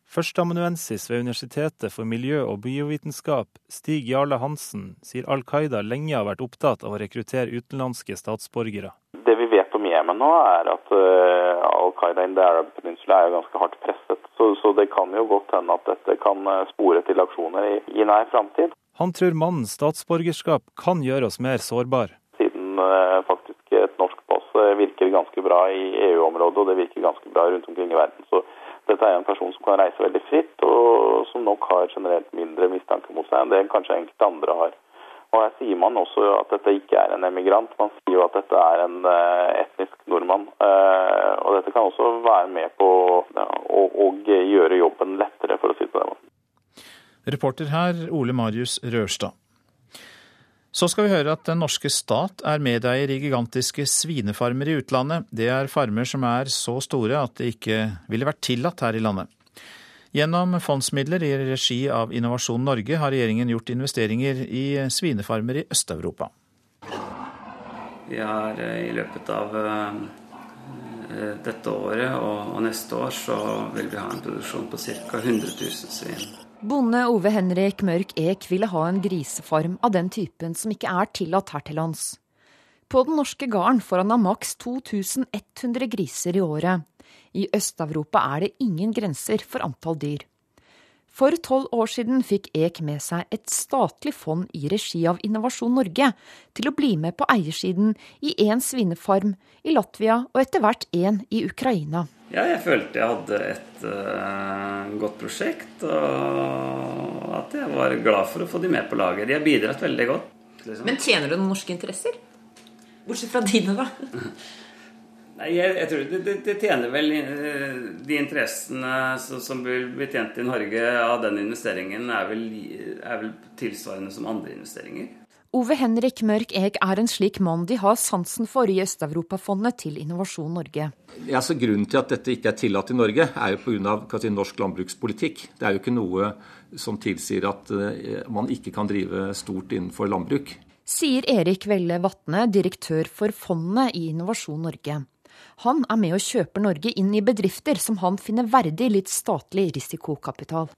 Førsteamanuensis ved Universitetet for miljø- og biovitenskap, Stig Jarle Hansen, sier Al Qaida lenge har vært opptatt av å rekruttere utenlandske statsborgere. Jemen nå, er at uh, Al Qaida in the Arab Peninsula er ganske hardt presset. Så, så, det kan jo godt hende at dette kan eh, spore til aksjoner i, i nær framtid. Han tror mannens statsborgerskap kan gjøre oss mer sårbar. Siden uh, faktisk et norsk pass virker ganske bra i EU-området, og det virker ganske bra rundt omkring i verden. Så dette er en person som kan reise veldig fritt, og som nok har generelt mindre mistanke mot seg enn det kanskje enkelte andre har. Og Her sier man også at dette ikke er en emigrant, man sier jo at dette er en eh, etnisk nordmann. Eh, og Dette kan også være med på å, gjøre jobben lettere, for å si det på den. Reporter her Ole Marius Rørstad. Så skal vi høre at den norske stat er medeier i gigantiske svinefarmer i utlandet. Det er farmer som er så store at det ikke ville vært tillatt her i landet. Gjennom fondsmidler i regi av Innovasjon Norge har regjeringen gjort investeringer i svinefarmer i Øst-Europa. Vi har eh, i løpet av eh, dette året og neste år så vil vi ha en produksjon på ca. 100 000 svin. Bonde Ove Henrik Mørk Ek ville ha en grisefarm av den typen som ikke er tillatt her til lands. På den norske gården får han ha maks 2100 griser i året. I Øst-Europa er det ingen grenser for antall dyr. For tolv år siden fikk Ek med seg et statlig fond i regi av Innovasjon Norge til å bli med på eiersiden i én svinefarm i Latvia og etter hvert én i Ukraina. Ja, jeg følte jeg hadde et uh, godt prosjekt, og at jeg var glad for å få de med på laget. De har bidratt veldig godt. Liksom. Men tjener du noen norske interesser? Bortsett fra dine, da? Nei, jeg, jeg tror det, det, det, tjener vel eh, De interessene som, som vil bli tjent i Norge av den investeringen, er vel, er vel tilsvarende som andre investeringer. Ove Henrik Mørk Eg er en slik mann de har sansen for i Øst-Europafondet til Innovasjon Norge. Ja, så grunnen til at dette ikke er tillatt i Norge, er jo pga. Si, norsk landbrukspolitikk. Det er jo ikke noe som tilsier at uh, man ikke kan drive stort innenfor landbruk. Sier Erik Velle Vatne, direktør for fondet i Innovasjon Norge. Han er med og kjøper Norge inn i bedrifter som han finner verdig litt statlig risikokapital.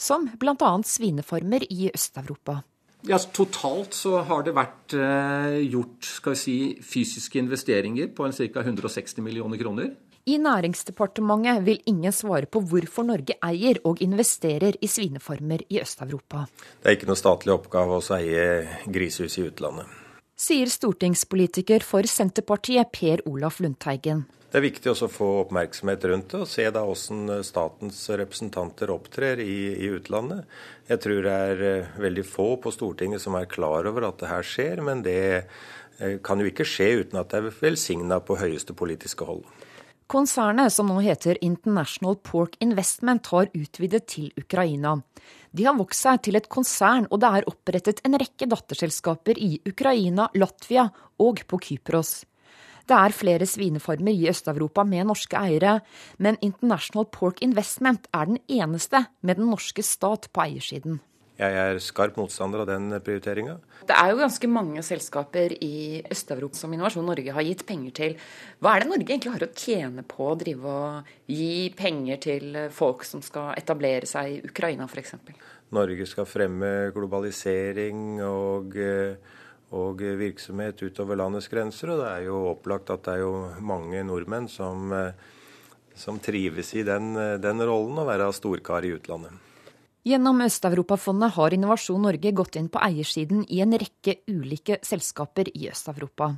Som bl.a. svinefarmer i Øst-Europa. Ja, Totalt så har det vært eh, gjort skal vi si, fysiske investeringer på en ca. 160 millioner kroner. I Næringsdepartementet vil ingen svare på hvorfor Norge eier og investerer i svinefarmer i Øst-Europa. Det er ikke noe statlig oppgave å eie grisehus i utlandet sier stortingspolitiker for Senterpartiet Per Olaf Lundteigen. Det er viktig også å få oppmerksomhet rundt det, og se da hvordan statens representanter opptrer i, i, utlandet. Jeg tror det er eh, veldig få på Stortinget som er klar over at det her skjer, men det eh, kan jo ikke skje uten at det er velsigna på høyeste politiske hold. Konsernet, som nå heter International Pork Investment, har utvidet til Ukraina. De har vokst seg til et konsern, og det er opprettet en rekke datterselskaper i Ukraina, Latvia og på Kypros. Det er flere svinefarmer i Øst-Europa med norske eiere, men International Pork Investment er den eneste med den norske stat på eiersiden. Jeg er skarp motstander av den prioriteringa. Det er jo ganske mange selskaper i Øst-Europa som Innovasjon Norge har gitt penger til. Hva er det Norge egentlig har å tjene på å drive og gi penger til folk som skal etablere seg i Ukraina f.eks.? Norge skal fremme globalisering og, og, virksomhet utover landets grenser. Og det er jo opplagt at det er jo mange nordmenn som, som trives i den, den rollen, å være storkar i utlandet. Gjennom Øst-Europafondet har Innovasjon Norge gått inn på eiersiden i en rekke ulike selskaper i Øst-Europa.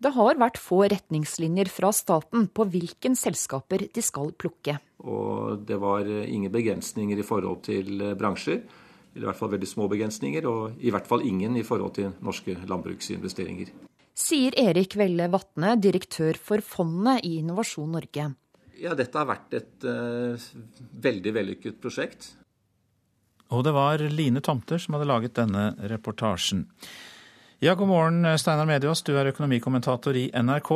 Det har vært få retningslinjer fra staten på hvilken selskaper de skal plukke. Og det var ingen begrensninger i forhold til bransjer. I hvert fall veldig små begrensninger, og i hvert fall ingen i forhold til norske landbruksinvesteringer. Sier Erik Velle Vatne, direktør for fondet i Innovasjon Norge. Ja, dette har vært et uh, veldig vellykket prosjekt. Og det var Line Tomter som hadde laget denne reportasjen. Ja, god morgen, Steinar Mediås, du er økonomikommentator i NRK.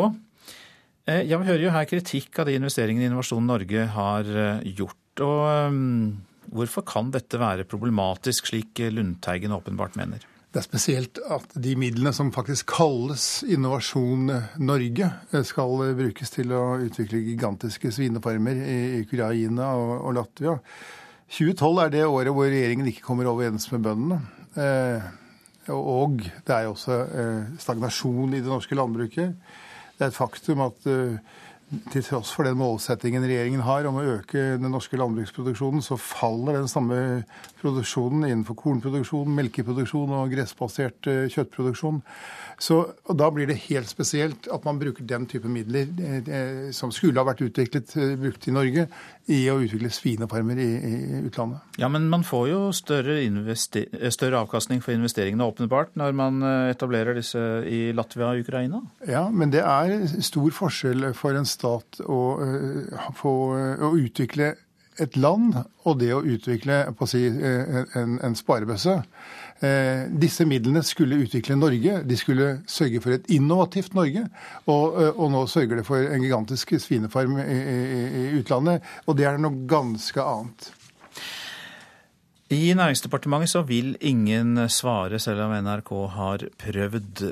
Eh, ja, Vi hører jo her kritikk av de investeringene Innovasjon Norge har eh, gjort. Og um, hvorfor kan dette være problematisk, slik Lundteigen åpenbart mener? Det er spesielt at de midlene som faktisk kalles Innovasjon Norge, skal brukes til å utvikle gigantiske svinefarmer i Ukraina og Latvia. 2012 er det året hvor regjeringen ikke kommer overens med bøndene. Eh, og det er også eh, stagnasjon i det norske landbruket. Det er et faktum at eh, til tross for den målsettingen regjeringen har om å øke den norske landbruksproduksjonen, så faller den samme produksjonen innenfor kornproduksjon, melkeproduksjon og gressbasert kjøttproduksjon. Så, Da blir det helt spesielt at man bruker den type midler eh, eh, som skulle ha vært utviklet, eh, brukt i Norge, i å utvikle svinefarmer i, i utlandet. Ja, Men man får jo større, større avkastning for investeringene åpenbart når man eh, etablerer disse i Latvia og Ukraina? Ja, men det er stor forskjell for en stat å, få, å utvikle et land og det å utvikle si, en, en sparebøsse. Eh, disse midlene skulle utvikle Norge. De skulle sørge for et innovativt Norge. Og, eh, og nå sørger det for en gigantisk svinefarm i, i, i utlandet. Og det er noe ganske annet. I Næringsdepartementet så vil ingen svare, selv om NRK har prøvd.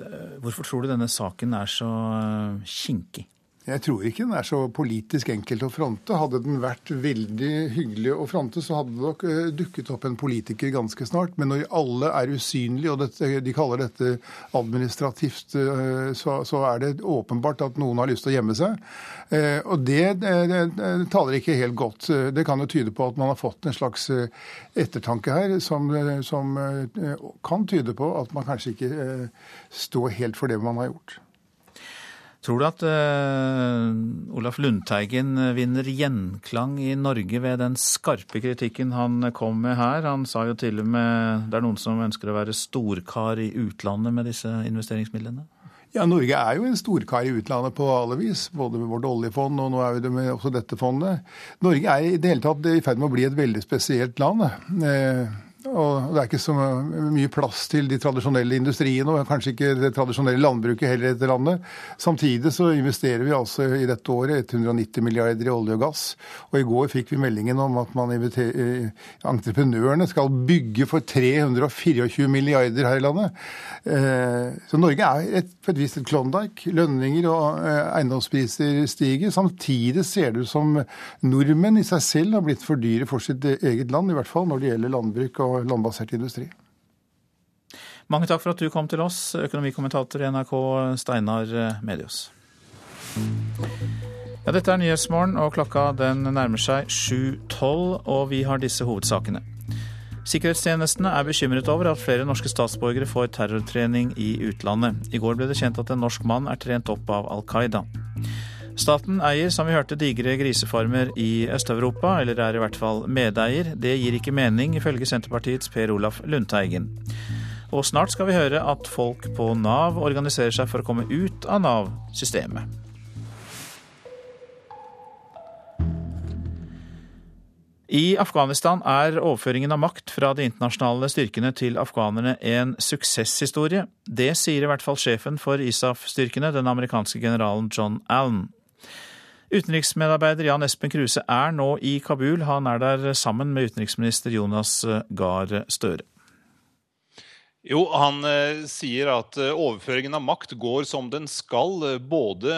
Hvorfor tror du denne saken er så eh, kinkig? Jeg tror ikke den er så politisk enkelt å fronte. Hadde den vært veldig hyggelig å fronte, så hadde det nok eh, dukket opp en politiker ganske snart. Men når alle er usynlige, og dette, de kaller dette administrativt, eh, så, så, er det åpenbart at noen har lyst til å gjemme seg. Eh, og det, det, det, taler ikke helt godt. Det kan jo tyde på at man har fått en slags ettertanke her som, som kan tyde på at man kanskje ikke står helt for det man har gjort. Tror du at uh, Olaf Lundteigen vinner gjenklang i Norge ved den skarpe kritikken han kom med her? Han sa jo til og med det er noen som ønsker å være storkar i utlandet med disse investeringsmidlene? Ja, Norge er jo en storkar i utlandet på alle vis. Både med vårt oljefond og nå er vi det med også dette fondet. Norge er i det hele tatt i ferd med å bli et veldig spesielt land. Eh, og det er ikke så mye plass til de tradisjonelle industriene, og kanskje ikke det tradisjonelle landbruket heller i dette landet. Samtidig så investerer vi altså i dette året 190 milliarder i olje og gass. Og i går fikk vi meldingen om at man eh, entreprenørene skal bygge for 324 milliarder her i landet. Eh, så Norge er et, på et vis et Klondyke. Lønninger og eh, eiendomspriser stiger. Samtidig ser det ut som nordmenn i seg selv har blitt for dyre for sitt eget land, i hvert fall når det gjelder landbruk og og landbasert industri. Mange takk for at du kom til oss, økonomikommentator i NRK Steinar Medios. Ja, dette er Nyhetsmorgen, og klokka den nærmer seg 7.12, og vi har disse hovedsakene. Sikkerhetstjenestene er bekymret over at flere norske statsborgere får terrortrening i utlandet. I går ble det kjent at en norsk mann er trent opp av Al Qaida. Staten eier, som vi hørte, digre grisefarmer i Øst-Europa, eller er i hvert fall medeier. Det gir ikke mening, ifølge Senterpartiets Per Olaf Lundteigen. Og snart skal vi høre at folk på Nav organiserer seg for å komme ut av Nav-systemet. I Afghanistan er overføringen av makt fra de internasjonale styrkene til afghanerne en suksesshistorie. Det sier i hvert fall sjefen for ISAF-styrkene, den amerikanske generalen John Allen. Utenriksmedarbeider Jan Espen Kruse er nå i Kabul. Han er der sammen med utenriksminister Jonas Gahr Støre. Jo, han eh, sier at eh, overføringen av makt går som den skal, eh, både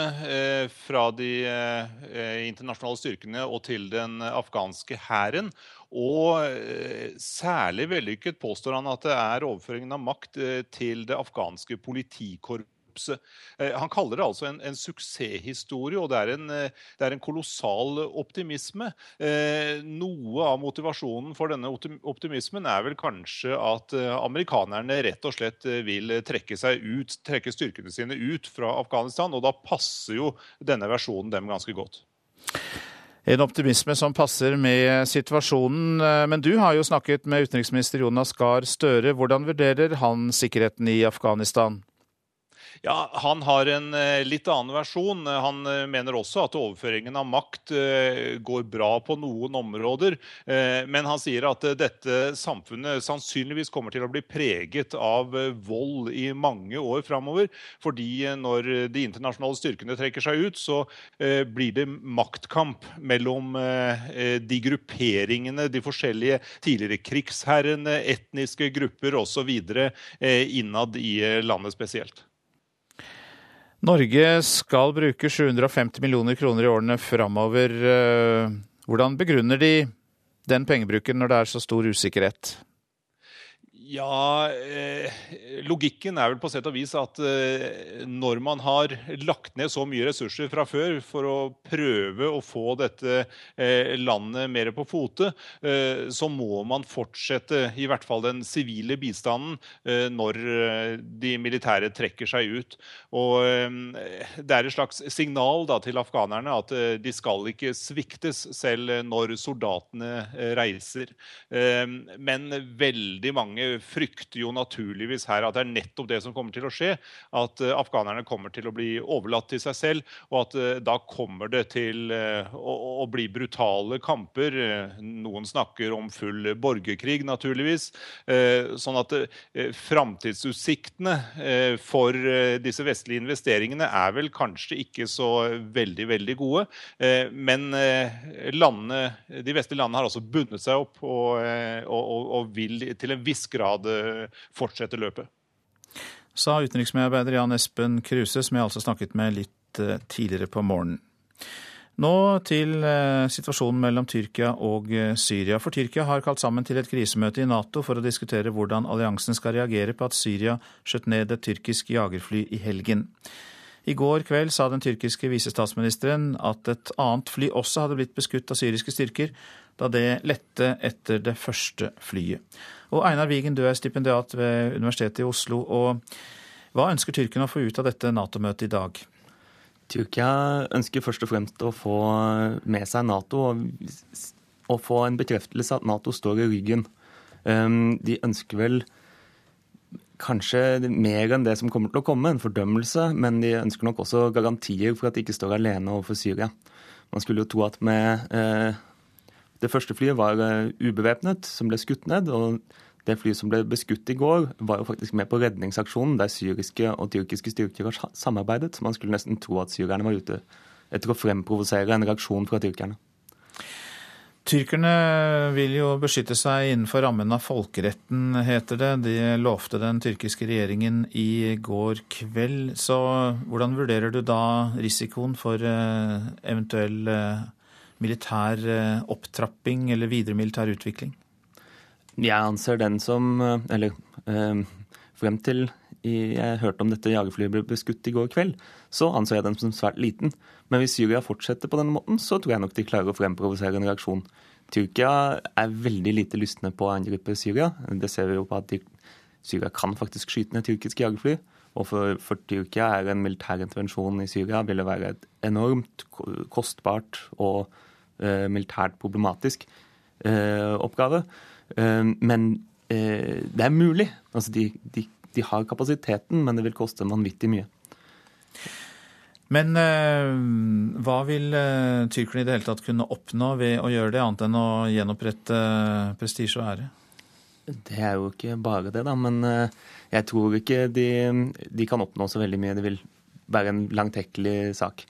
fra de internasjonale styrkene og til den afghanske hæren. Og særlig vellykket påstår han at det er overføringen av makt til det afghanske politikorpset korpset. Eh, han kaller det altså en, en suksesshistorie, og det er en, eh, det er en, kolossal optimisme. Eh, noe av motivasjonen for denne optimismen er vel kanskje at amerikanerne rett og slett vil trekke seg ut, trekke styrkene sine ut fra Afghanistan, og da passer jo denne versjonen dem ganske godt. En optimisme som passer med situasjonen. Men du har jo snakket med utenriksminister Jonas Gahr Støre. Hvordan vurderer han sikkerheten i Afghanistan? Ja, Han har en eh, litt annen versjon. Han eh, mener også at overføringen av makt eh, går bra på noen områder. Men han sier at dette samfunnet sannsynligvis kommer til å bli preget av vold i mange år framover. Fordi når de internasjonale styrkene trekker seg ut, så blir det maktkamp mellom de grupperingene, de forskjellige tidligere krigsherrene, etniske grupper osv. innad i landet spesielt. Norge skal bruke 750 millioner kroner i årene framover. Eh, hvordan begrunner de den pengebruken når det er så stor usikkerhet? Ja, eh, logikken er vel på sett og vis at eh, når man har lagt ned så mye ressurser fra før for å prøve å få dette eh, landet mer på fote, eh, så må man fortsette i hvert fall den sivile bistanden eh, når eh, de militære trekker seg ut. Og Det er et slags signal da, til afghanerne at de skal ikke sviktes selv når soldatene reiser. Men veldig mange frykter jo naturligvis her at det er nettopp det som kommer til å skje. At uh, afghanerne kommer til å bli overlatt til seg selv, og at uh, da kommer det til å, å, bli brutale kamper. noen snakker om full borgerkrig, naturligvis. sånn at framtidsutsiktene for disse vestlige investeringene er vel kanskje ikke så veldig, veldig gode. men landene, de vestlige landene har altså bundet seg opp og, og, og vil til en viss grad grad fortsette løpet. Sa utenriksmedarbeider Jan Espen Kruse, som jeg altså snakket med litt litt tidligere på morgenen. Nå til situasjonen mellom Tyrkia og Syria. For Tyrkia har kalt sammen til et krisemøte i Nato for å diskutere hvordan alliansen skal reagere på at Syria skjøt ned et tyrkisk jagerfly i helgen. I går kveld sa den tyrkiske visestatsministeren at et annet fly også hadde blitt beskutt av syriske styrker da det lette etter det første flyet. Og Einar Wigen, du er stipendiat ved Universitetet i Oslo. og Hva ønsker tyrkerne å få ut av dette Nato-møtet i dag? Tyrkia ønsker først og fremst å få med seg Nato og, og få en bekreftelse at Nato står i ryggen. Um, de ønsker vel kanskje mer enn det som kommer til å komme, en fordømmelse, men de ønsker nok også garantier for at de ikke står alene overfor Syria. Man skulle jo tro at med eh, Det første flyet var eh, ubevæpnet, som ble skutt ned. og det flyet som ble beskutt i går, var jo faktisk med på redningsaksjonen der syriske og tyrkiske styrker har samarbeidet. Så man skulle nesten tro at syrerne var ute etter å fremprovosere en reaksjon fra tyrkerne. Tyrkerne vil jo beskytte seg innenfor rammen av folkeretten, heter det. De lovte den tyrkiske regjeringen i går kveld. Så hvordan vurderer du da risikoen for eh, eventuell eh, militær eh, opptrapping eller videre militær utvikling? Jeg anser den som Eller frem til jeg hørte om dette jagerflyet ble beskutt i går kveld, så anser jeg den som svært liten. Men hvis Syria fortsetter på denne måten, så tror jeg nok de klarer å fremprovosere en reaksjon. Tyrkia er veldig lite lystne på å angripe Syria. Det ser vi jo på at Syria kan faktisk skyte ned tyrkiske jagerfly. Og for, for Tyrkia er en militær intervensjon i Syria ville være et enormt kostbart og eh, militært problematisk eh, oppgave. Eh, men eh, det er mulig. Altså de, de de har kapasiteten, men det vil koste vanvittig mye. Men eh, hva vil eh, tyrkerne i det hele tatt kunne oppnå ved å gjøre det, annet enn å gjenopprette eh, prestisje og ære? Det er jo ikke bare det, da. Men eh, jeg tror ikke de, de, kan oppnå så veldig mye. Det vil være en langtekkelig sak.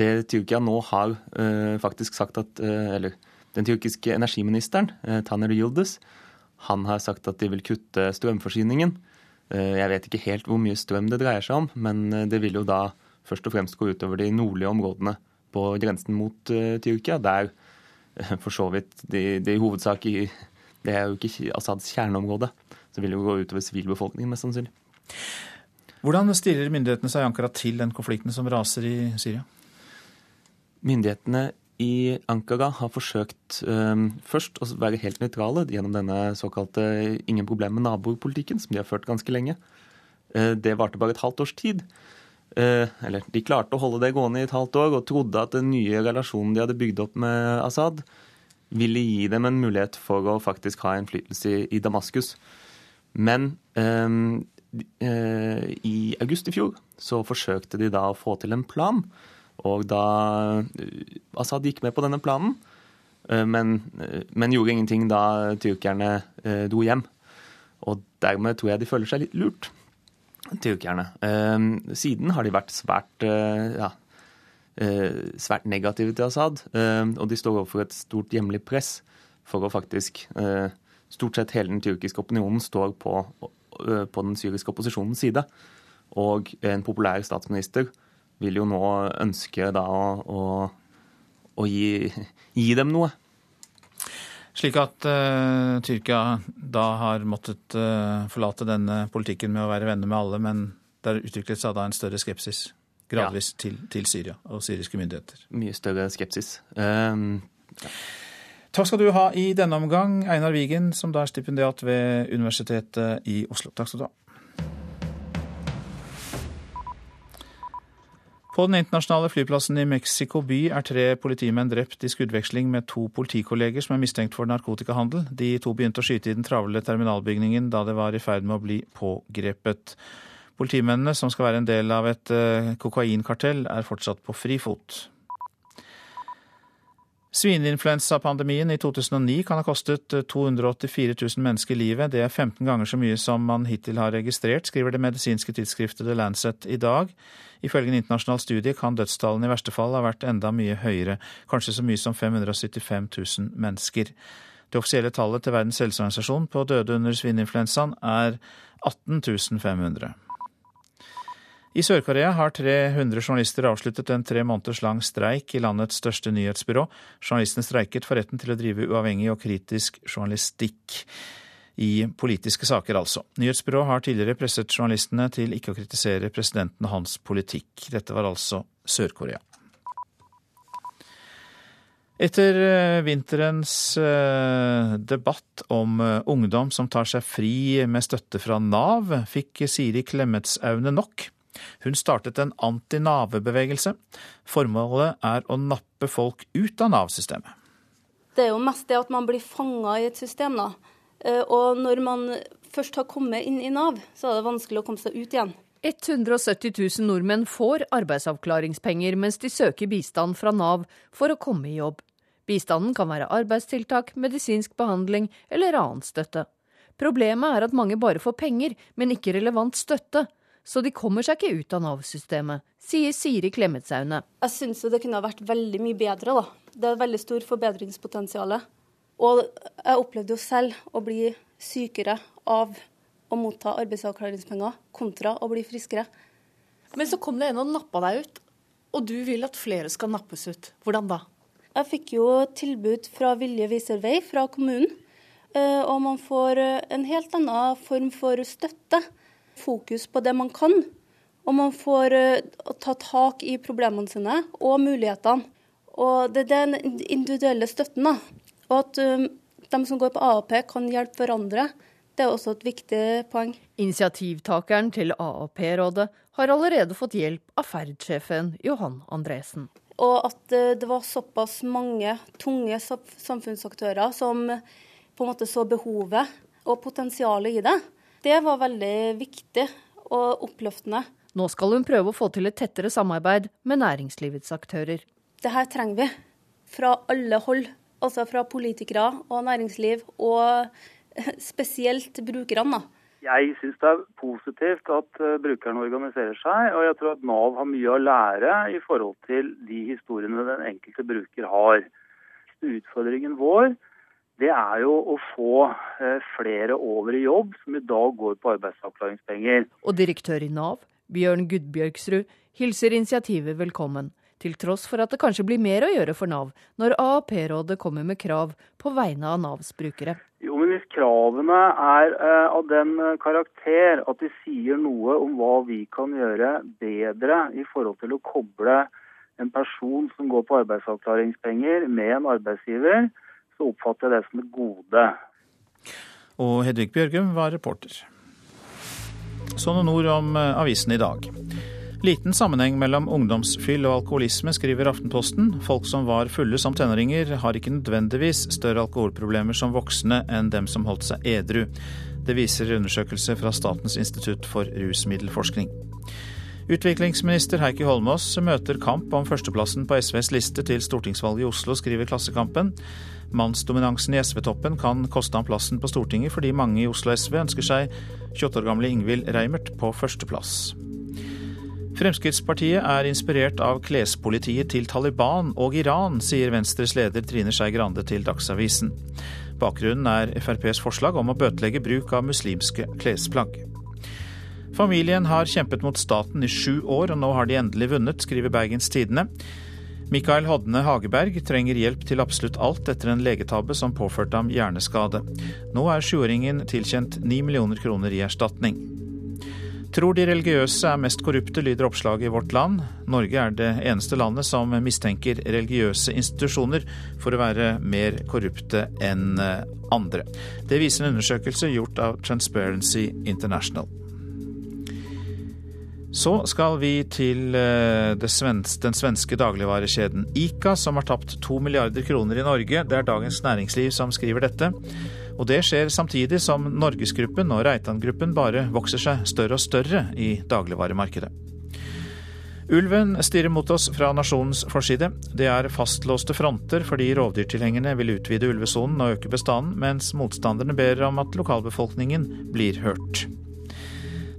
Det Tyrkia nå har eh, faktisk sagt at eh, Eller den tyrkiske energiministeren, Taner Yildiz, han har sagt at de vil kutte strømforsyningen. Eh, jeg vet ikke helt hvor mye strøm det dreier seg om, men eh, det vil jo da først og fremst gå utover de nordlige områdene på grensen mot Tyrkia, der for så vidt de, i hovedsak i Det er jo ikke Assads kjerneområde. Så det vil jo gå utover sivilbefolkningen, mest sannsynlig. Hvordan stiller myndighetene seg i Ankara til den konflikten som raser i Syria? Myndighetene i Ankara har forsøkt um, først å være helt nøytrale gjennom denne såkalte ingen problem med naboer-politikken, som de har ført ganske lenge. Uh, det varte bare et halvt års tid. Uh, eller de klarte å holde det gående i et halvt år og trodde at den nye relasjonen de hadde bygd opp med Assad, ville gi dem en mulighet for å faktisk ha innflytelse i, i Damaskus. Men um, i august i fjor så forsøkte de da å få til en plan og da eh, Assad gikk med på denne planen, eh, men, eh, men gjorde ingenting da tyrkerne dro hjem. Og dermed tror jeg de føler seg litt lurt, tyrkerne. Siden har de vært svært, ja, svært negative til Assad, og de står overfor et stort hjemlig press for å faktisk Stort sett hele den tyrkiske opinionen står på, på den syriske opposisjonens side. Og en populær statsminister vil jo nå ønske da å, å gi, gi, dem noe. Slik at uh, Tyrkia da har måttet uh, forlate denne politikken med å være venner med alle, men det har utviklet seg da en større skepsis gradvis ja. til, til, Syria og syriske myndigheter. Mye større skepsis. Um, ja. Takk skal du ha i denne omgang, Einar Wigen, som da er stipendiat ved Universitetet i Oslo. Takk skal du ha. På den internasjonale flyplassen i Mexico by er tre politimenn drept i skuddveksling med to politikolleger som er mistenkt for narkotikahandel. De to begynte å skyte i den travle terminalbygningen da det var i ferd med å bli pågrepet. Politimennene, som skal være en del av et eh, kokainkartell, er fortsatt på frifot. Svineinfluensapandemien i 2009 kan ha kostet 284 000 mennesker livet. Det er 15 ganger så mye som man hittil har registrert, skriver det medisinske tidsskriftet The Lancet i dag. Ifølge en internasjonal studie kan dødstallene i verste fall ha vært enda mye høyere, kanskje så mye som 575 000 mennesker. Det offisielle tallet til Verdens helseorganisasjon på døde under svineinfluensaen er 18 500. I Sør-Korea har 300 journalister avsluttet en tre måneders lang streik i landets største nyhetsbyrå. Journalistene streiket for retten til å drive uavhengig og kritisk journalistikk. I politiske saker, altså. Nyhetsbyrået har tidligere presset journalistene til ikke å kritisere presidenten og hans politikk. Dette var altså Sør-Korea. Etter eh, vinterens eh, debatt om eh, ungdom som tar seg fri med støtte fra Nav, fikk Siri Klemmetsaune nok. Hun startet en anti-Nav-bevegelse. Formålet er å nappe folk ut av Nav-systemet. Det er jo mest det at man blir fanga i et system. da. Og når man først har kommet inn i Nav, så er det vanskelig å komme seg ut igjen. 170 000 nordmenn får arbeidsavklaringspenger mens de søker bistand fra Nav for å komme i jobb. Bistanden kan være arbeidstiltak, medisinsk behandling eller annen støtte. Problemet er at mange bare får penger, men ikke relevant støtte. Så de kommer seg ikke ut av Nav-systemet, sier Siri Klemetsaune. Jeg syns det kunne ha vært veldig mye bedre, da. Det er veldig stor forbedringspotensial. Og jeg opplevde jo selv å bli sykere av å motta arbeidsavklaringspenger kontra å bli friskere. Men så kom det en og nappa deg ut, og du vil at flere skal nappes ut. Hvordan da? Jeg fikk jo tilbud fra Vilje viser vei fra kommunen. Eh, og man får en helt annen form for støtte. Fokus på det man kan. Og man får eh, ta tak i problemene sine og mulighetene. Og det er den individuelle støtten. da. Og at de som går på AAP kan hjelpe hverandre. Det er også et viktig poeng. Initiativtakeren til AAP-rådet har allerede fått hjelp av Ferd-sjefen Johan Andresen. Og at eh, det var såpass mange tunge samfunnsaktører som på en måte så behovet og potensialet i det, det var veldig viktig og oppløftende. Nå skal hun prøve å få til et tettere samarbeid med næringslivets aktører. Det her trenger vi. Fra alle hold. Altså fra politikere og næringsliv, og spesielt brukerne. Jeg syns det er positivt at uh, brukerne organiserer seg, og jeg tror at Nav har mye å lære i forhold til de historiene den enkelte bruker har. Utfordringen vår det er jo å få uh, flere over i jobb som i dag går på arbeidsavklaringspenger. Og direktør i Nav, Bjørn Gudbjørgsrud, hilser initiativet velkommen til tross for at det kanskje blir mer å gjøre for Nav når AAP-rådet kommer med krav på vegne av Navs brukere. Jo, men Hvis kravene er eh, av den eh, karakter at de sier noe om hva vi kan gjøre bedre i forhold til å koble en person som går på arbeidsavklaringspenger med en arbeidsgiver, så oppfatter jeg det som et gode. Og Hedvig Bjørgum var reporter. Så noen ord om eh, avisen i dag. Liten sammenheng mellom ungdomsfyll og alkoholisme, skriver Aftenposten. Folk som var fulle som tenåringer, har ikke nødvendigvis større alkoholproblemer som voksne enn dem som holdt seg edru. Det viser undersøkelse fra Statens institutt for rusmiddelforskning. Utviklingsminister Heikki Holmås møter kamp om førsteplassen på SVs liste til stortingsvalget i Oslo, skriver Klassekampen. Mannsdominansen i SV-toppen kan koste ham plassen på Stortinget, fordi mange i Oslo SV ønsker seg 28 år gamle Ingvild Reimert på førsteplass. Fremskrittspartiet er inspirert av klespolitiet til Taliban og Iran, sier Venstres leder Trine Skei Grande til Dagsavisen. Bakgrunnen er FrPs forslag om å bøtelegge bruk av muslimske klesplagg. Familien har kjempet mot staten i sju år, og nå har de endelig vunnet, skriver Bergens Tidende. Mikael Hodne Hageberg trenger hjelp til absolutt alt etter en legetabbe som påførte ham hjerneskade. Nå er sjuåringen tilkjent ni millioner kroner i erstatning. Tror de religiøse er mest korrupte, lyder oppslaget i Vårt Land. Norge er det eneste landet som mistenker religiøse institusjoner for å være mer korrupte enn andre. Det viser en undersøkelse gjort av Transparency International. Så skal vi til eh, svenske, den svenske dagligvarekjeden Ica, som har tapt to milliarder kroner i Norge. Det er Dagens Næringsliv som skriver dette. Og det skjer samtidig som Norgesgruppen og Reitan-gruppen bare vokser seg større og større i dagligvaremarkedet. Ulven stirrer mot oss fra nasjonens forside. Det er fastlåste fronter fordi rovdyrtilhengerne vil utvide ulvesonen og øke bestanden, mens motstanderne ber om at lokalbefolkningen blir hørt.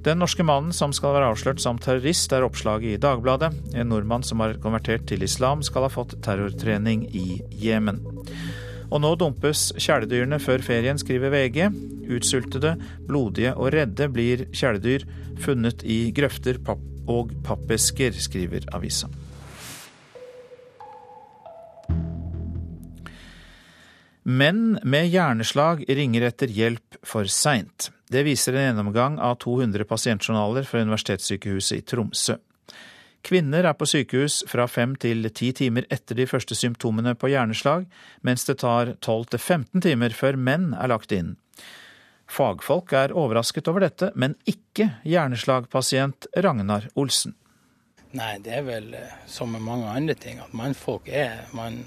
Den norske mannen som skal være avslørt som terrorist, er oppslaget i Dagbladet. En nordmann som har konvertert til islam, skal ha fått terrortrening i Jemen. Og nå dumpes kjæledyrene før ferien, skriver VG. Utsultede, blodige og redde blir kjæledyr funnet i grøfter og pappesker, skriver avisa. Menn med hjerneslag ringer etter hjelp for seint. Det viser en gjennomgang av 200 pasientjournaler fra Universitetssykehuset i Tromsø. Kvinner er på sykehus fra fem til ti timer etter de første symptomene på hjerneslag, mens det tar 12 til 15 timer før menn er lagt inn. Fagfolk er overrasket over dette, men ikke hjerneslagpasient Ragnar Olsen. Nei, det er vel eh, som med mange andre ting, at mannfolk er man,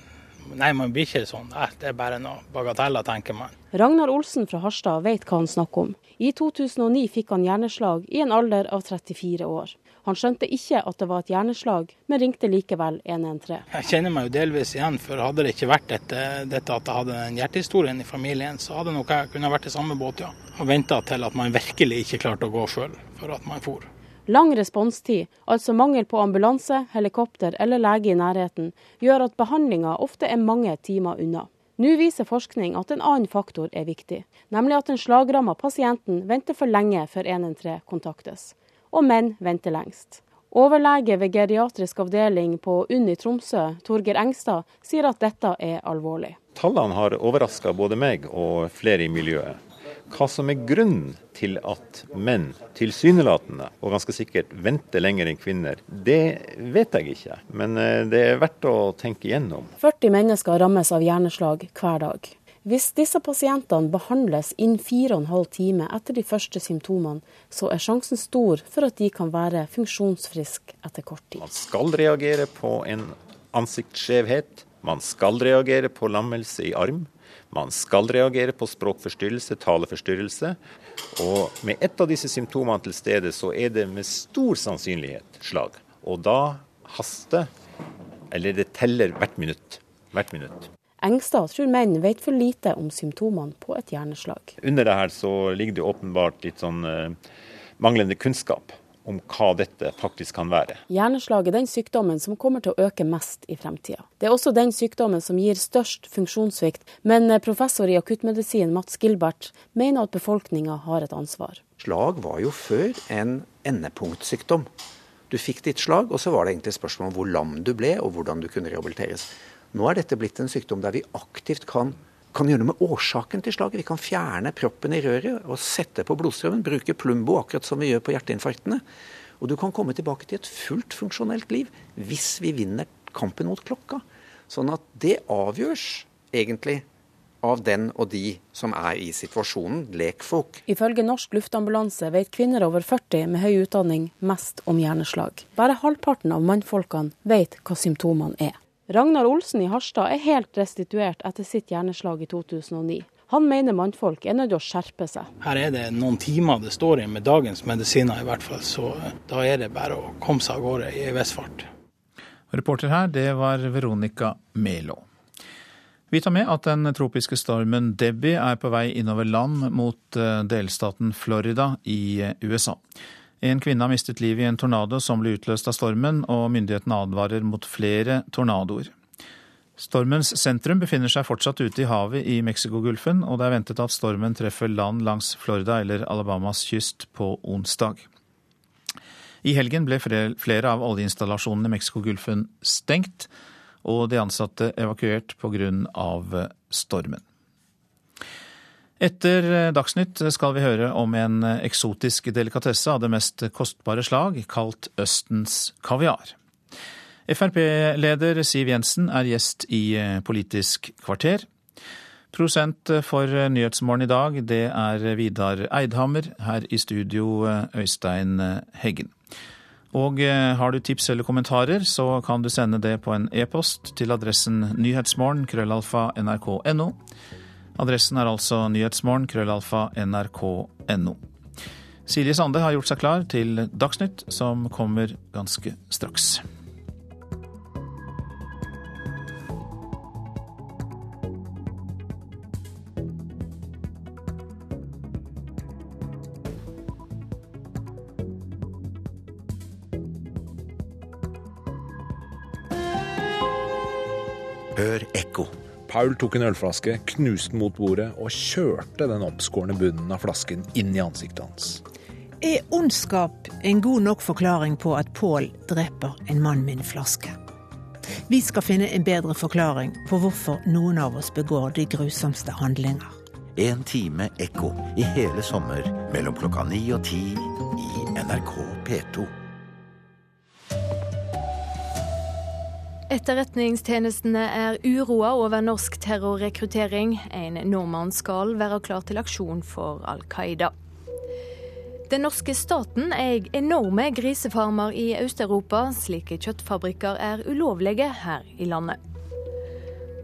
Nei, man blir ikke sånn. Det er bare noe bagateller, tenker man. Ragnar Olsen fra Harstad vet hva han snakker om. I 2009 fikk han hjerneslag i en alder av 34 år. Han skjønte ikke at det var et hjerneslag, men ringte likevel 113. Jeg kjenner meg jo delvis igjen, for hadde det ikke vært dette, dette at jeg hadde den hjertehistorien i familien, så hadde nok jeg kunnet vært i samme båt, ja. Og venta til at man virkelig ikke klarte å gå sjøl, for at man for. Lang responstid, altså mangel på ambulanse, helikopter eller lege i nærheten, gjør at behandlinga ofte er mange timer unna. Nå viser forskning at en annen faktor er viktig, nemlig at den slagramma pasienten venter for lenge før 113 kontaktes og menn venter lengst. Overlege ved geriatrisk avdeling på UNN i Tromsø, Torgeir Engstad, sier at dette er alvorlig. Tallene har overraska både meg og flere i miljøet. Hva som er grunnen til at menn tilsynelatende og ganske sikkert venter lenger enn kvinner, det vet jeg ikke. Men eh, det er verdt å tenke igjennom. 40 mennesker rammes av hjerneslag hver dag. Hvis disse pasientene behandles innen fire og en halv time etter de første symptomene, så er sjansen stor for at de kan være funksjonsfriske etter kort tid. Man skal reagere på en ansiktsskjevhet. Man skal reagere på lammelse i arm. Man skal reagere på språkforstyrrelse, taleforstyrrelse. Og med ett av disse symptomene til stede, så er det med stor sannsynlighet slag. Og da haster, eller det teller hvert minutt. Hvert minutt. Engstad tror menn vet for lite om symptomene på et hjerneslag. Under det her så ligger det åpenbart litt sånn uh, manglende kunnskap om hva dette faktisk kan være. Hjerneslag er den sykdommen som kommer til å øke mest i fremtida. Det er også den sykdommen som gir størst funksjonssvikt, men eh, professor i akuttmedisin Mats Gilbert mener at befolkninga har et ansvar. Slag var jo før en endepunktsykdom. Du fikk ditt slag, og så var det egentlig spørsmål om hvor lam du ble, og hvordan du kunne rehabiliteres. Nå er dette blitt en sykdom der vi aktivt kan, kan gjøre noe med årsaken til slaget. Vi kan fjerne proppen i røret og sette på blodstrømmen, bruke Plumbo akkurat som vi gjør på hjerteinfarktene. Og du kan komme tilbake til et fullt funksjonelt liv hvis vi vinner kampen mot klokka. Sånn at det avgjøres egentlig av den og de som er i situasjonen, lekfolk. Ifølge Norsk Luftambulanse vet kvinner over 40 med høy utdanning mest om hjerneslag. Bare halvparten av mannfolkene vet hva symptomene er. Ragnar Olsen i Harstad er helt restituert etter sitt hjerneslag i 2009. Han mener mannfolk er nødt til å skjerpe seg. Her er det noen timer det står i med dagens medisiner i hvert fall, så da er det bare å komme seg av gårde i viss fart. Reporter her, det var Veronica Melo. Vi tar med at den tropiske stormen Debbie er på vei innover land mot eh, delstaten Florida i eh, USA. En kvinne har mistet livet i en tornado som ble utløst av stormen, og myndighetene advarer mot flere tornadoer. Stormens sentrum befinner seg fortsatt ute i havet i Mexicogolfen, og det er ventet at stormen treffer land langs Florida eller Alabamas kyst på onsdag. I helgen ble flere av oljeinstallasjonene i Mexicogolfen stengt, og de ansatte evakuert pga. stormen. Etter eh, Dagsnytt skal vi høre om en eh, eksotisk delikatesse av det mest kostbare slag, kalt Østens kaviar. Frp-leder Siv Jensen er gjest i eh, Politisk kvarter. Prosent for Nyhetsmorgen i dag, det er Vidar Eidhammer. Her i studio Øystein Heggen. Og har du tips eller kommentarer, så kan du sende det på en e-post til adressen nyhetsmorgen krøllalfa nrk.no. Adressen er altså nyhetsmorgen krøllalfa nrk.no. Silje Sande har gjort seg klar til Dagsnytt, som kommer ganske straks. Hør ekko. Paul tok en ølflaske, knuste den mot bordet og kjørte den oppskårne bunnen av flasken inn i ansiktet hans. Er ondskap en god nok forklaring på at Pål dreper en mann med en flaske? Vi skal finne en bedre forklaring på hvorfor noen av oss begår de grusomste handlinger. En time ekko i hele sommer mellom klokka ni og ti i NRK P2. Etterretningstjenestene er uroa over norsk terrorrekruttering. En nordmann skal være klar til aksjon for Al Qaida. Den norske staten eier enorme grisefarmer i Øst-Europa. Slike kjøttfabrikker er ulovlige her i landet.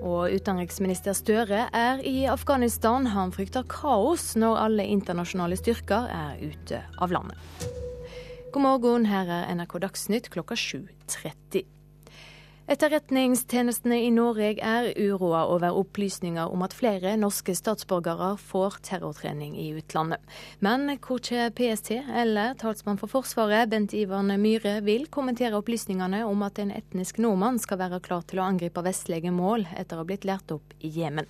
Og utenriksminister Støre er i Afghanistan. Han frykter kaos når alle internasjonale styrker er ute av landet. God morgen, her er NRK Dagsnytt klokka 7.30. Etterretningstjenestene i Norge er uroa over opplysninger om at flere norske statsborgere får terrortrening i utlandet. Men korkje PST eller talsmann for Forsvaret, Bent Ivan Myhre, vil kommentere opplysningene om at en etnisk nordmann skal være klar til å angripe vestlige mål etter å ha blitt lært opp i Jemen.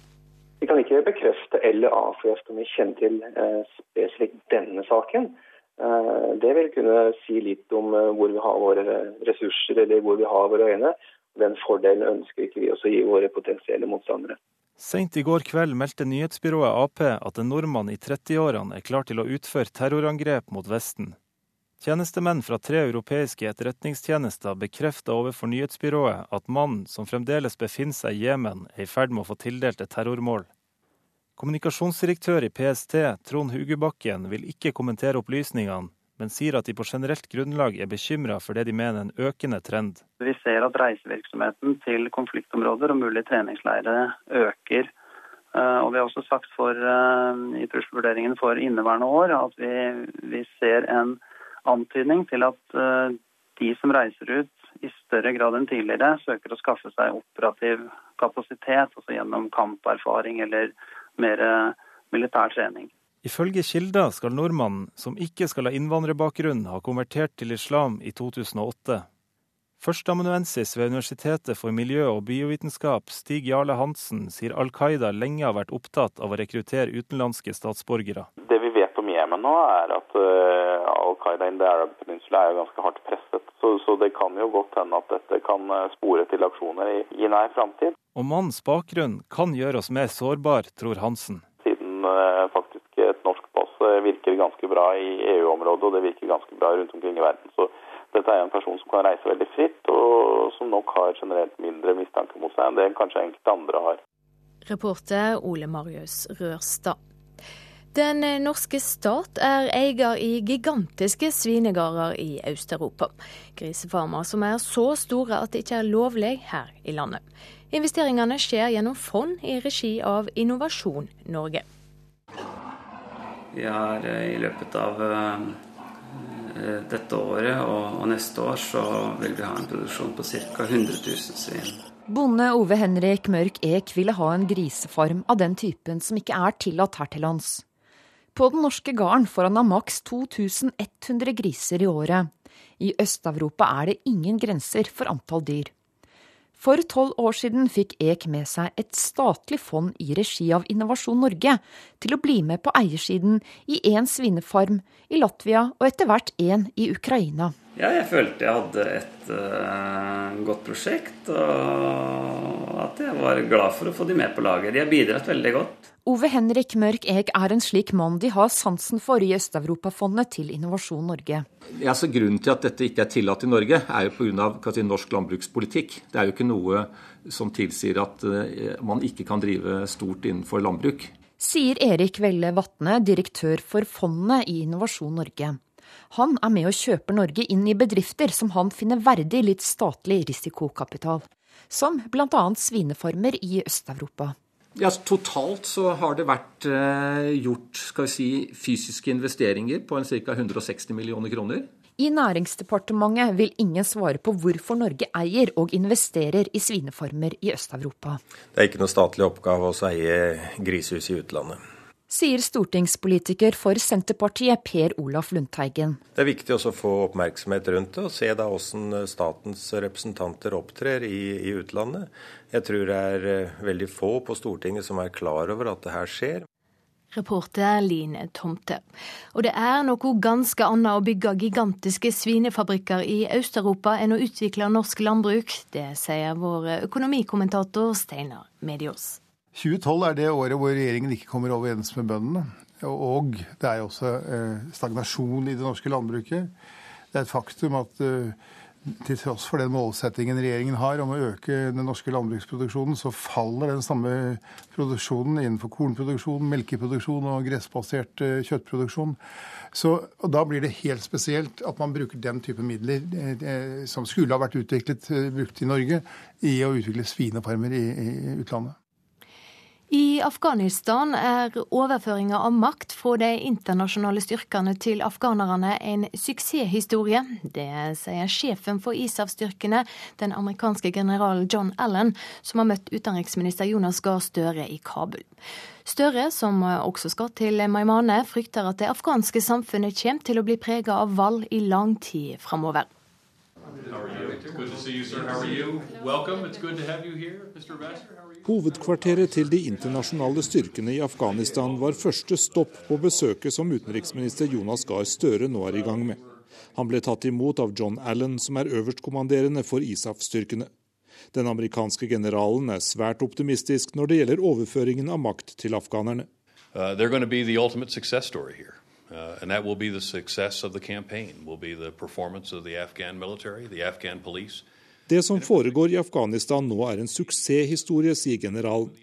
Vi kan ikke bekrefte eller avfeste om vi kjenner til eh, spesifikt denne saken. Eh, det vil kunne si litt om eh, hvor vi har våre ressurser eller hvor vi har våre øyne. Den fordelen ønsker ikke vi også å gi våre potensielle motstandere. Seint i går kveld meldte nyhetsbyrået Ap at en nordmann i 30-årene er klar til å utføre terrorangrep mot Vesten. Tjenestemenn fra tre europeiske etterretningstjenester bekrefter overfor nyhetsbyrået at mannen, som fremdeles befinner seg i Jemen, er i ferd med å få tildelt et terrormål. Kommunikasjonsdirektør i PST, Trond Hugebakken, vil ikke kommentere opplysningene, men sier at de på generelt grunnlag er bekymra for det de mener er en økende trend. Vi ser at reisevirksomheten til konfliktområder og mulige treningsleirer øker. Eh, og Vi har også sagt for, eh, i trusselvurderingen for inneværende år at vi, vi, ser en antydning til at eh, de som reiser ut i større grad enn tidligere, søker å skaffe seg operativ kapasitet, altså gjennom kamperfaring eller mer militær trening. Ifølge kilder skal nordmannen, som ikke skal ha innvandrerbakgrunn, ha konvertert til islam i 2008. Førsteamanuensis ved Universitetet for miljø og biovitenskap, Stig Jarle Hansen, sier Al Qaida lenge har vært opptatt av å rekruttere utenlandske statsborgere. Det vi vet om Jemen nå, er at uh, Al Qaida in the Arab Peninsula er jo ganske hardt presset. Så, så, det kan jo godt hende at dette kan eh, spore til aksjoner i, i nær framtid. Og mannens bakgrunn kan gjøre oss mer sårbar, tror Hansen. Siden uh, faktisk virker ganske bra i EU-området, og det virker ganske bra rundt omkring i verden. Så dette er en person som kan reise veldig fritt, og som nok har generelt mindre mistanke mot seg enn det kanskje enkelte andre har. Reporter Ole Marius Rørstad. Den norske stat er eier i gigantiske svinegårder i Øst-Europa. Grisefarmer som er så store at det ikke er lovlig her i landet. Investeringene skjer gjennom fond i regi av Innovasjon Norge. Vi har eh, i løpet av eh, eh, dette året og neste år så vil vi ha en produksjon på ca. 100 000 svin. Bonde Ove Henrik Mørk Ek ville ha en grisefarm av den typen som ikke er tillatt her til lands. På den norske gården får han ha maks 2100 griser i året. I Øst-Europa er det ingen grenser for antall dyr. For tolv år siden fikk Ek med seg et statlig fond i regi av Innovasjon Norge til å bli med på eiersiden i én svinefarm i Latvia og etter hvert én i Ukraina. Ja, jeg følte jeg hadde et uh, godt prosjekt, og at jeg var glad for å få de med på laget. De har bidratt veldig godt. Ove Henrik Mørk Eeg er en slik mann de har sansen for i Øst-Europafondet til Innovasjon Norge. Ja, så grunnen til at dette ikke er tillatt i Norge, er jo pga. Si, norsk landbrukspolitikk. Det er jo ikke noe som tilsier at uh, man ikke kan drive stort innenfor landbruk. Sier Erik Velle Vatne, direktør for fondet i Innovasjon Norge. Han er med og kjøper Norge inn i bedrifter som han finner verdig litt statlig risikokapital. Som bl.a. svinefarmer i Øst-Europa. Ja, Totalt så har det vært eh, gjort skal vi si, fysiske investeringer på en ca. 160 millioner kroner. I Næringsdepartementet vil ingen svare på hvorfor Norge eier og investerer i svinefarmer i Øst-Europa. Det er ikke noe statlig oppgave å eie grisehus i utlandet sier stortingspolitiker for Senterpartiet Per Olaf Lundteigen. Det er viktig også å få oppmerksomhet rundt det, og se da hvordan statens representanter opptrer i, i utlandet. Jeg tror det er eh, veldig få på Stortinget som er klar over at det her skjer. Reporter Line Tomte. Og det er noe ganske annet å bygge gigantiske svinefabrikker i Øst-Europa enn å utvikle norsk landbruk. Det sier vår økonomikommentator Steinar Mediås. 2012 er det året hvor regjeringen ikke kommer overens med bøndene. Og det er jo også eh, stagnasjon i det norske landbruket. Det er et faktum at eh, til tross for den målsettingen regjeringen har om å øke den norske landbruksproduksjonen, så faller den samme produksjonen innenfor kornproduksjon, melkeproduksjon og gressbasert eh, kjøttproduksjon. Så Da blir det helt spesielt at man bruker den type midler som skulle ha vært utviklet, brukt i Norge, i å utvikle svinefarmer i, i utlandet. I Afghanistan er overføringa av makt fra de internasjonale styrkene til afghanerne en suksesshistorie. Det sier sjefen for ISAF-styrkene, den amerikanske generalen John Allen, som har møtt utenriksminister Jonas Gahr Støre i Kabul. Støre, som også skal til Maimane, frykter at det afghanske samfunnet kommer til å bli prega av valg i lang tid framover. Hovedkvarteret til de internasjonale styrkene i Afghanistan var første stopp på besøket som utenriksminister Jonas Gahr Støre nå er i gang med. Han ble tatt imot av John Allen, som er øverstkommanderende for ISAF-styrkene. Den amerikanske generalen er svært optimistisk når det gjelder overføringen av makt til afghanerne. Uh, Uh, and that will be the success of the campaign, will be the performance of the Afghan military, the Afghan police. Det som foregår i Afghanistan nå er en suksesshistorie, sier generalen.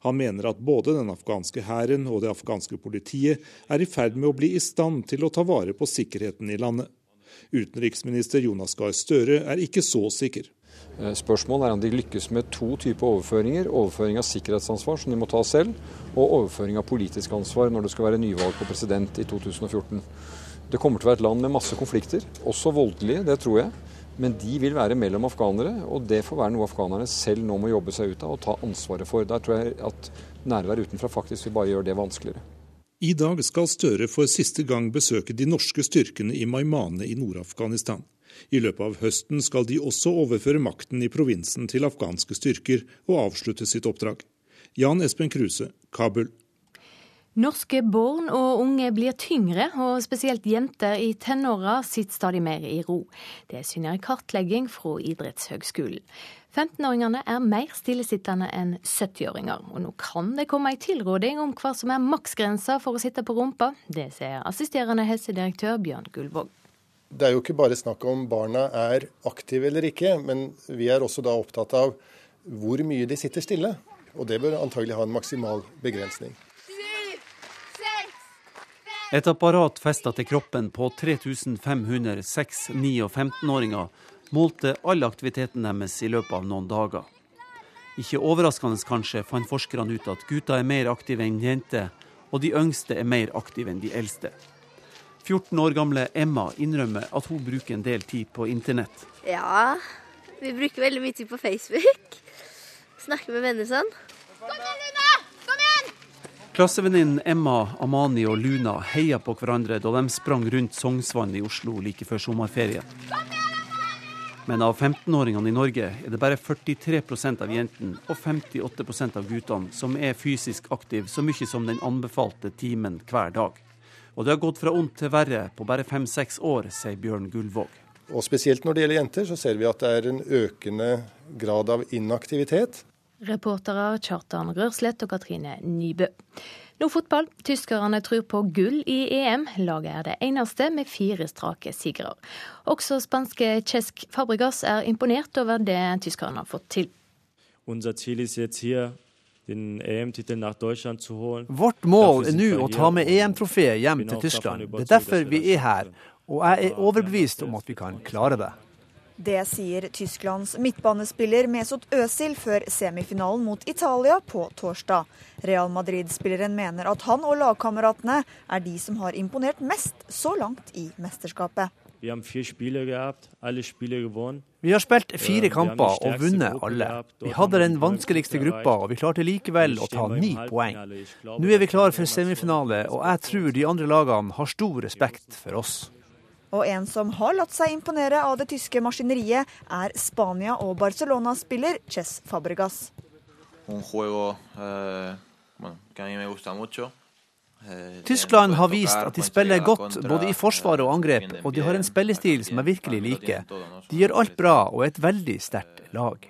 Han mener at både den afghanske hæren og det afghanske politiet er i ferd med å bli i stand til å ta vare på sikkerheten i landet. Utenriksminister Jonas Gahr Støre er ikke så sikker. Eh, spørsmålet er om de lykkes med to typer overføringer. Overføring av sikkerhetsansvar, som de må ta selv, og overføring av politisk ansvar når det skal være nyvalg på president i 2014. Det kommer til å være et land med masse konflikter, også voldelige, det tror jeg. Men de vil være mellom afghanere, og det får være noe afghanerne selv nå må jobbe seg ut av og ta ansvaret for. Der tror jeg at nærvær utenfra faktisk vil bare gjøre det vanskeligere. I dag skal Støre for siste gang besøke de norske styrkene i Maimane i Nord-Afghanistan. I løpet av høsten skal de også overføre makten i provinsen til afghanske styrker og avslutte sitt oppdrag. Jan Espen Kruse, Kabul. Norske barn og unge blir tyngre, og spesielt jenter i tenåra sitter stadig mer i ro. Det syner en kartlegging fra Idrettshøgskolen. 15-åringene er mer stillesittende enn 70-åringer, og nå kan det komme ei tilråding om hva som er maksgrensa for å sitte på rumpa. Det sier assisterende helsedirektør Bjørn Gullvåg. Det er jo ikke bare snakk om barna er aktive eller ikke, men vi er også da opptatt av hvor mye de sitter stille. Og det bør antagelig ha en maksimal begrensning. Et apparat festa til kroppen på 3500 6-, 9- og 15-åringer målte all aktiviteten deres i løpet av noen dager. Ikke overraskende kanskje fant forskerne ut at gutter er mer aktive enn jenter, og de yngste er mer aktive enn de eldste. 14 år gamle Emma innrømmer at hun bruker en del tid på internett. Ja, vi bruker veldig mye tid på Facebook. Snakker med venner sånn. Kom igjen, Luna! Klassevenninnen Emma, Amani og Luna heia på hverandre da de sprang rundt Sognsvann i Oslo like før sommerferien. Men av 15-åringene i Norge er det bare 43% av jentene og 58% av guttene som er fysisk aktive så mye som den anbefalte timen hver dag. Og det har gått fra ondt til verre på bare fem-seks år, sier Bjørn Gullvåg. Og Spesielt når det gjelder jenter, så ser vi at det er en økende grad av inaktivitet. Reportere Kjartan Rørslett og Katrine Nybø. Nå fotball. Tyskerne tror på gull i EM. Laget er det eneste med fire strake sigre. Også spanske Cesc Fabregas er imponert over det tyskerne har fått til. Unser Ziel ist jetzt hier Vårt mål er nå å ta med EM-trofeet hjem til Tyskland. Det er derfor vi er her, og jeg er overbevist om at vi kan klare det. Det sier Tysklands midtbanespiller Mesut Özil før semifinalen mot Italia på torsdag. Real Madrid-spilleren mener at han og lagkameratene er de som har imponert mest så langt i mesterskapet. Vi har spilt fire äh, kamper og vunnet alle. Vi hadde den vanskeligste gruppa, og vi klarte likevel å ta ni poeng. Nå er vi klar for semifinale, og jeg tror de andre lagene har stor respekt for oss. Og en som har latt seg imponere av det tyske maskineriet, er Spania- og Barcelona-spiller Chess Fabregas. Eh, bueno, que a mí me gusta mucho. Tyskland har vist at de spiller godt både i forsvar og angrep, og de har en spillestil som jeg virkelig liker. De gjør alt bra og er et veldig sterkt lag.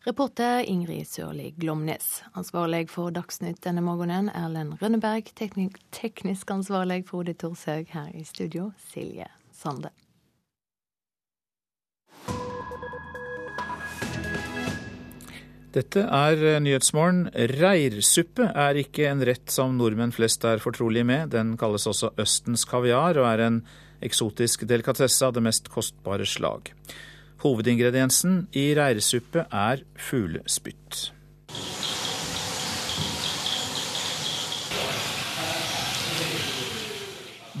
Reporter Ingrid Sørli Glomnes. Ansvarlig for Dagsnytt denne morgenen, Erlend Rønneberg. Teknik teknisk ansvarlig Frode Thorshaug. Her i studio, Silje Sande. Dette er Nyhetsmorgen. Reirsuppe er ikke en rett som nordmenn flest er fortrolige med. Den kalles også Østens kaviar og er en eksotisk delikatesse av det mest kostbare slag. Hovedingrediensen i reirsuppe er fuglespytt.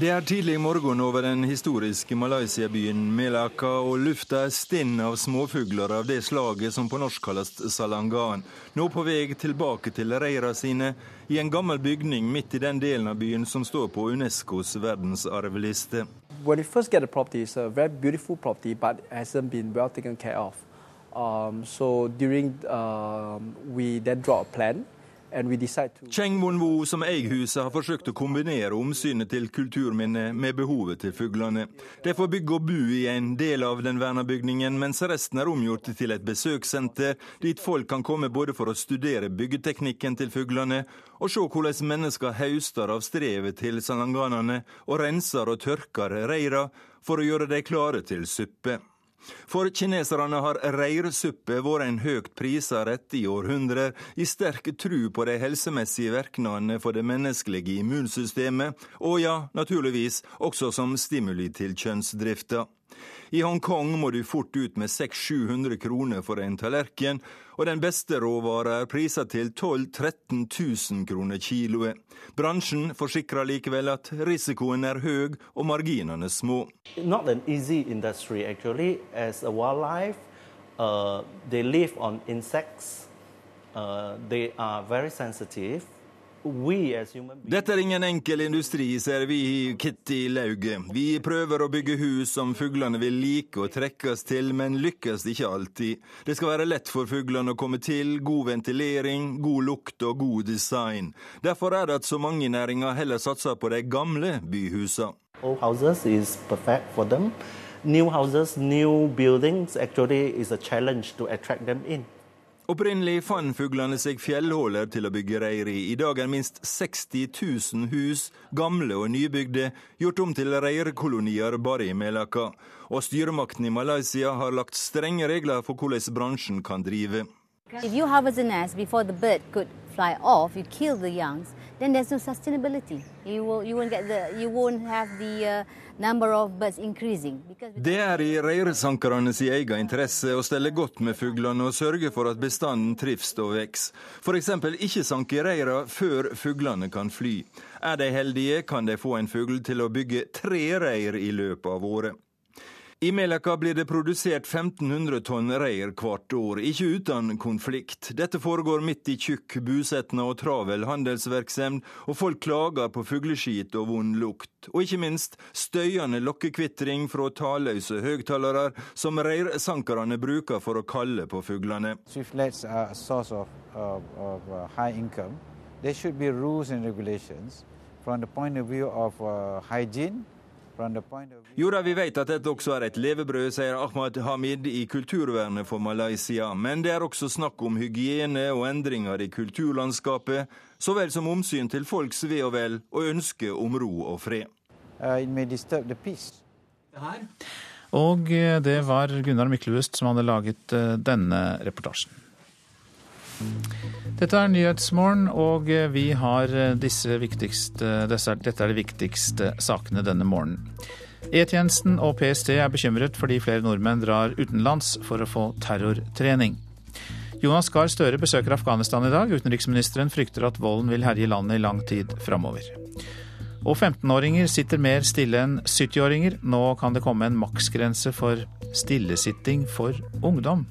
Det er tidlig morgen over den historiske Malaysia-byen Melaka, og lufta er stinn av småfugler av det slaget som på norsk kalles salangan. Nå på vei tilbake til reira sine, i en gammel bygning midt i den delen av byen som står på Unescos verdensarvliste. When you first get a property, it's a very beautiful property, but hasn't been well taken care of. Um, so during um, we then draw a plan. Cheng Won-wo som eier huset har forsøkt å kombinere omsynet til kulturminnet med behovet til fuglene. De får bygge og bo i en del av den verna bygningen, mens resten er omgjort til et besøkssenter, dit folk kan komme både for å studere byggeteknikken til fuglene, og se hvordan mennesker høster av strevet til salanganene og renser og tørker reira for å gjøre dem klare til suppe. For kineserne har reirsuppe vært en høyt prisa rett i århundrer, i sterk tru på de helsemessige virkningene for det menneskelige immunsystemet, og ja, naturligvis også som stimuli til kjønnsdrifta. I Hongkong må du fort ut med 600-700 kroner for en tallerken, og den beste råvara er prisa til 12 000-13 000 kroner kiloet. Bransjen forsikrer likevel at risikoen er høy og marginene små. Not an easy industry, actually, as a wildlife. Uh, they live on insects. Uh, they are very sensitive. Dette er ingen enkel industri, ser vi i Kitty Lauge. Vi prøver å bygge hus som fuglene vil like og trekkes til, men lykkes ikke alltid. Det skal være lett for fuglene å komme til, god ventilering, god lukt og god design. Derfor er det at så mange i næringa heller satser på de gamle byhusene. Old houses is perfect for them. New houses, new buildings actually is a challenge to attract them in. Opprinnelig fant fuglene seg fjellhåler til å bygge reir i. I dag er minst 60 000 hus, gamle og nybygde, gjort om til reirkolonier bare i Melaka. Og styremakten i Malaysia har lagt strenge regler for hvordan bransjen kan drive. If you harvest a nest before the bird could fly off, you kill the youngs, then there's no sustainability. You, will, you, won't, get the, you won't have the uh, number of birds increasing. Det er i reirsankernes egen interesse å stelle godt med fuglene og sørge for at bestanden trives og vokser. F.eks. ikke sanke reira før fuglene kan fly. Er de heldige, kan de få en fugl til å bygge tre reir i løpet av året. I Melaka blir det produsert 1500 tonn reir hvert år, ikke uten konflikt. Dette foregår midt i tjukk busetna og travel handelsvirksomhet, og folk klager på fugleskit og vond lukt. Og ikke minst støyende lokkekvitring fra talløse høgtalere, som reirsankerne bruker for å kalle på fuglene. There should be rules and regulations from the point of view of uh, hygiene jo da, vi vet at dette også er et levebrød, sier Ahmad Hamid i Kulturvernet for Malaysia. Men det er også snakk om hygiene og endringer i kulturlandskapet, så vel som omsyn til folks ve og vel og ønske om ro og fred. Uh, og eh, det var Gunnar Myklebust som hadde laget eh, denne reportasjen. Dette er Nyhetsmorgen, og vi har disse viktigste, dette er de viktigste sakene denne morgenen. E-tjenesten og PST er bekymret fordi flere nordmenn drar utenlands for å få terrortrening. Jonas Gahr Støre besøker Afghanistan i dag. Utenriksministeren frykter at volden vil herje landet i lang tid framover. Og 15-åringer sitter mer stille enn 70-åringer. Nå kan det komme en maksgrense for stillesitting for ungdom.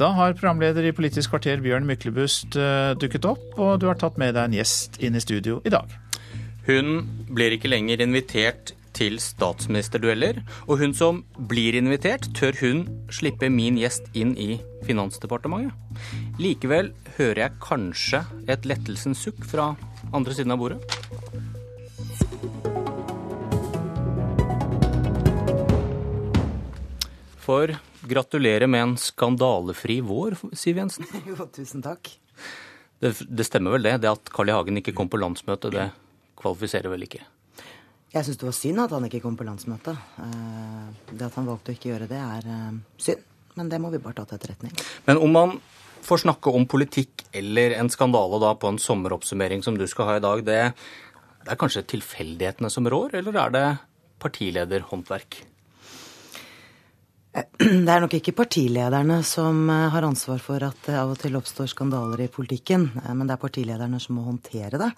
Da har programleder i Politisk kvarter Bjørn Myklebust eh, dukket opp, og du har tatt med deg en gjest inn i studio i dag. Hun blir ikke lenger invitert til statsministerdueller, og hun som blir invitert, tør hun slippe min gjest inn i Finansdepartementet. Likevel hører jeg kanskje et lettelsens sukk fra andre siden av bordet. For gratulerer med en skandalefri vår, Siv Jensen. Jo, tusen takk. Det, det, stemmer vel det? Det at Carl I. Hagen ikke kom på landsmøtet, det kvalifiserer vel ikke? Jeg syns det var synd at han ikke kom på landsmøtet. Eh, det at han valgte å ikke gjøre det, er eh, synd. Men det må vi bare ta til etterretning. Men om man får snakke om politikk eller en skandale da på en sommeroppsummering som du skal ha i dag, det, det er kanskje tilfeldighetene som rår, eller er det partilederhåndverk? Det er nok ikke partilederne som har ansvar for at det av og til oppstår skandaler i politikken, eh, men det er partilederne som må håndtere det.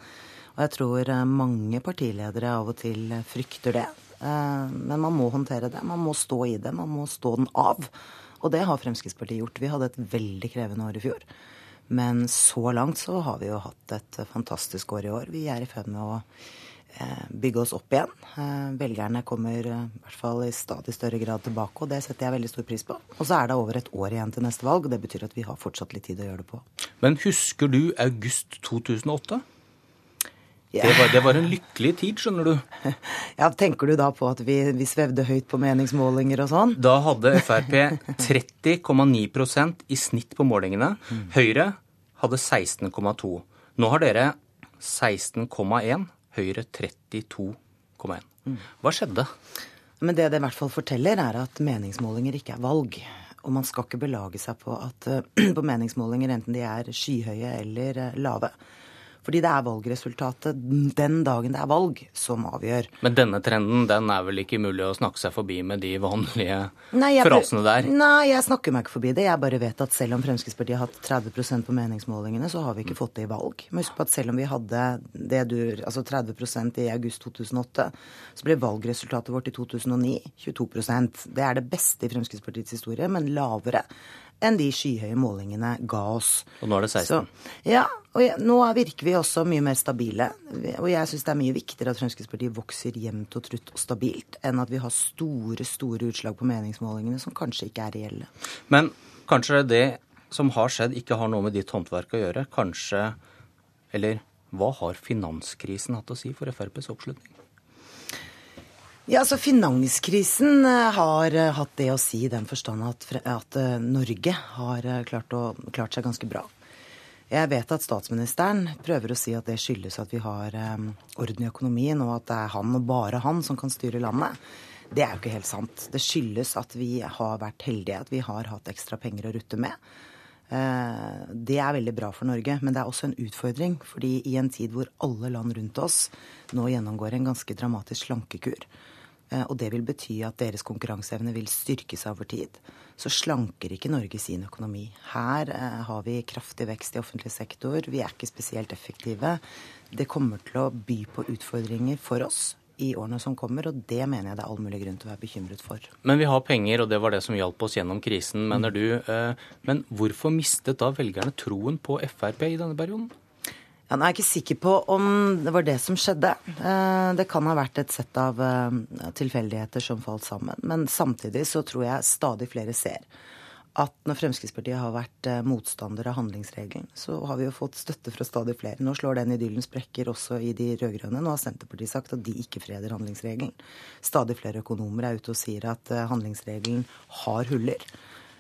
Og jeg tror eh, mange partiledere av og til frykter det. Eh, men man må håndtere det. Man må stå i det. Man må stå den av. Og det har Fremskrittspartiet gjort. Vi hadde et veldig krevende år i fjor. Men så langt så har vi jo hatt et fantastisk år i år. Vi er i ferd med å eh, bygge oss opp igjen. Velgerne kommer i hvert fall i stadig større grad tilbake, og det setter jeg veldig stor pris på. Og så er det over et år igjen til neste valg, og det betyr at vi har fortsatt litt tid å gjøre det på. Men husker du august 2008? Det var, det var, en lykkelig tid, skjønner du. Ja, Tenker du da på at vi, vi svevde høyt på meningsmålinger og sånn? Da hadde Frp 30,9% i snitt på målingene. Mm. Høyre hadde 16,2. Nå har dere 16,1. Høyre 32,1. Mm. Hva skjedde? Men Det det i hvert fall forteller, er at meningsmålinger ikke er valg. Og man skal ikke belage seg på at på meningsmålinger, enten de er skyhøye eller eh, lave, fordi det er valgresultatet den dagen det er valg, som avgjør. Men denne trenden den er vel ikke mulig å snakke seg forbi med de vanlige nei, frasene der? Nei, jeg snakker meg ikke forbi det. Jeg bare vet at selv om Fremskrittspartiet har hatt 30 på meningsmålingene, så har vi ikke fått det i valg. Men husk på at selv om vi hadde det du, altså 30% i august 2008, så ble valgresultatet vårt i 2009 22% Det er det beste i Fremskrittspartiets historie, men lavere enn de skyhøye målingene ga oss. Og nå er det 16? Så, ja, og nå virker vi også mye mer stabile. Og jeg syns det er mye viktigere at Fremskrittspartiet vokser jevnt og trutt og stabilt, enn at vi har store, store utslag på meningsmålingene som kanskje ikke er reelle. Men kanskje det som har skjedd, ikke har noe med ditt håndverk å gjøre? Kanskje Eller hva har finanskrisen hatt å si for FrPs oppslutning? Ja, altså Finanskrisen eh, har eh, hatt det å si i den forstand at, at eh, Norge har klart, å, klart, seg ganske bra. Jeg vet at statsministeren prøver å si at det skyldes at vi har orden i økonomien, og at det er han og bare han som kan styre landet. Det er jo ikke helt sant. Det skyldes at vi har vært heldige, at vi har hatt ekstra penger å rutte med. Det er veldig bra for Norge, men det er også en utfordring. fordi i en tid hvor alle land rundt oss nå gjennomgår en ganske dramatisk slankekur, og det vil bety at deres konkurranseevne vil styrkes over tid. Så slanker ikke Norge sin økonomi. Her eh, har vi kraftig vekst i offentlig sektor. Vi er ikke spesielt effektive. Det kommer til å by på utfordringer for oss i årene som kommer, og det mener jeg det er all mulig grunn til å være bekymret for. Men vi har penger, og det var det som hjalp oss gjennom krisen, mener du. Eh, men hvorfor mistet da velgerne troen på Frp i denne perioden? Ja, nå er jeg ikke sikker på om det var det som skjedde. Eh, det kan ha vært et sett av eh, tilfeldigheter som falt sammen. Men samtidig så tror jeg stadig flere ser at når Fremskrittspartiet har vært eh, motstander av handlingsregelen, så har vi jo fått støtte fra stadig flere. Nå slår den idyllen sprekker også i de rød-grønne. Nå har Senterpartiet sagt at de ikke freder handlingsregelen. Stadig flere økonomer er ute og sier at handlingsregelen har huller.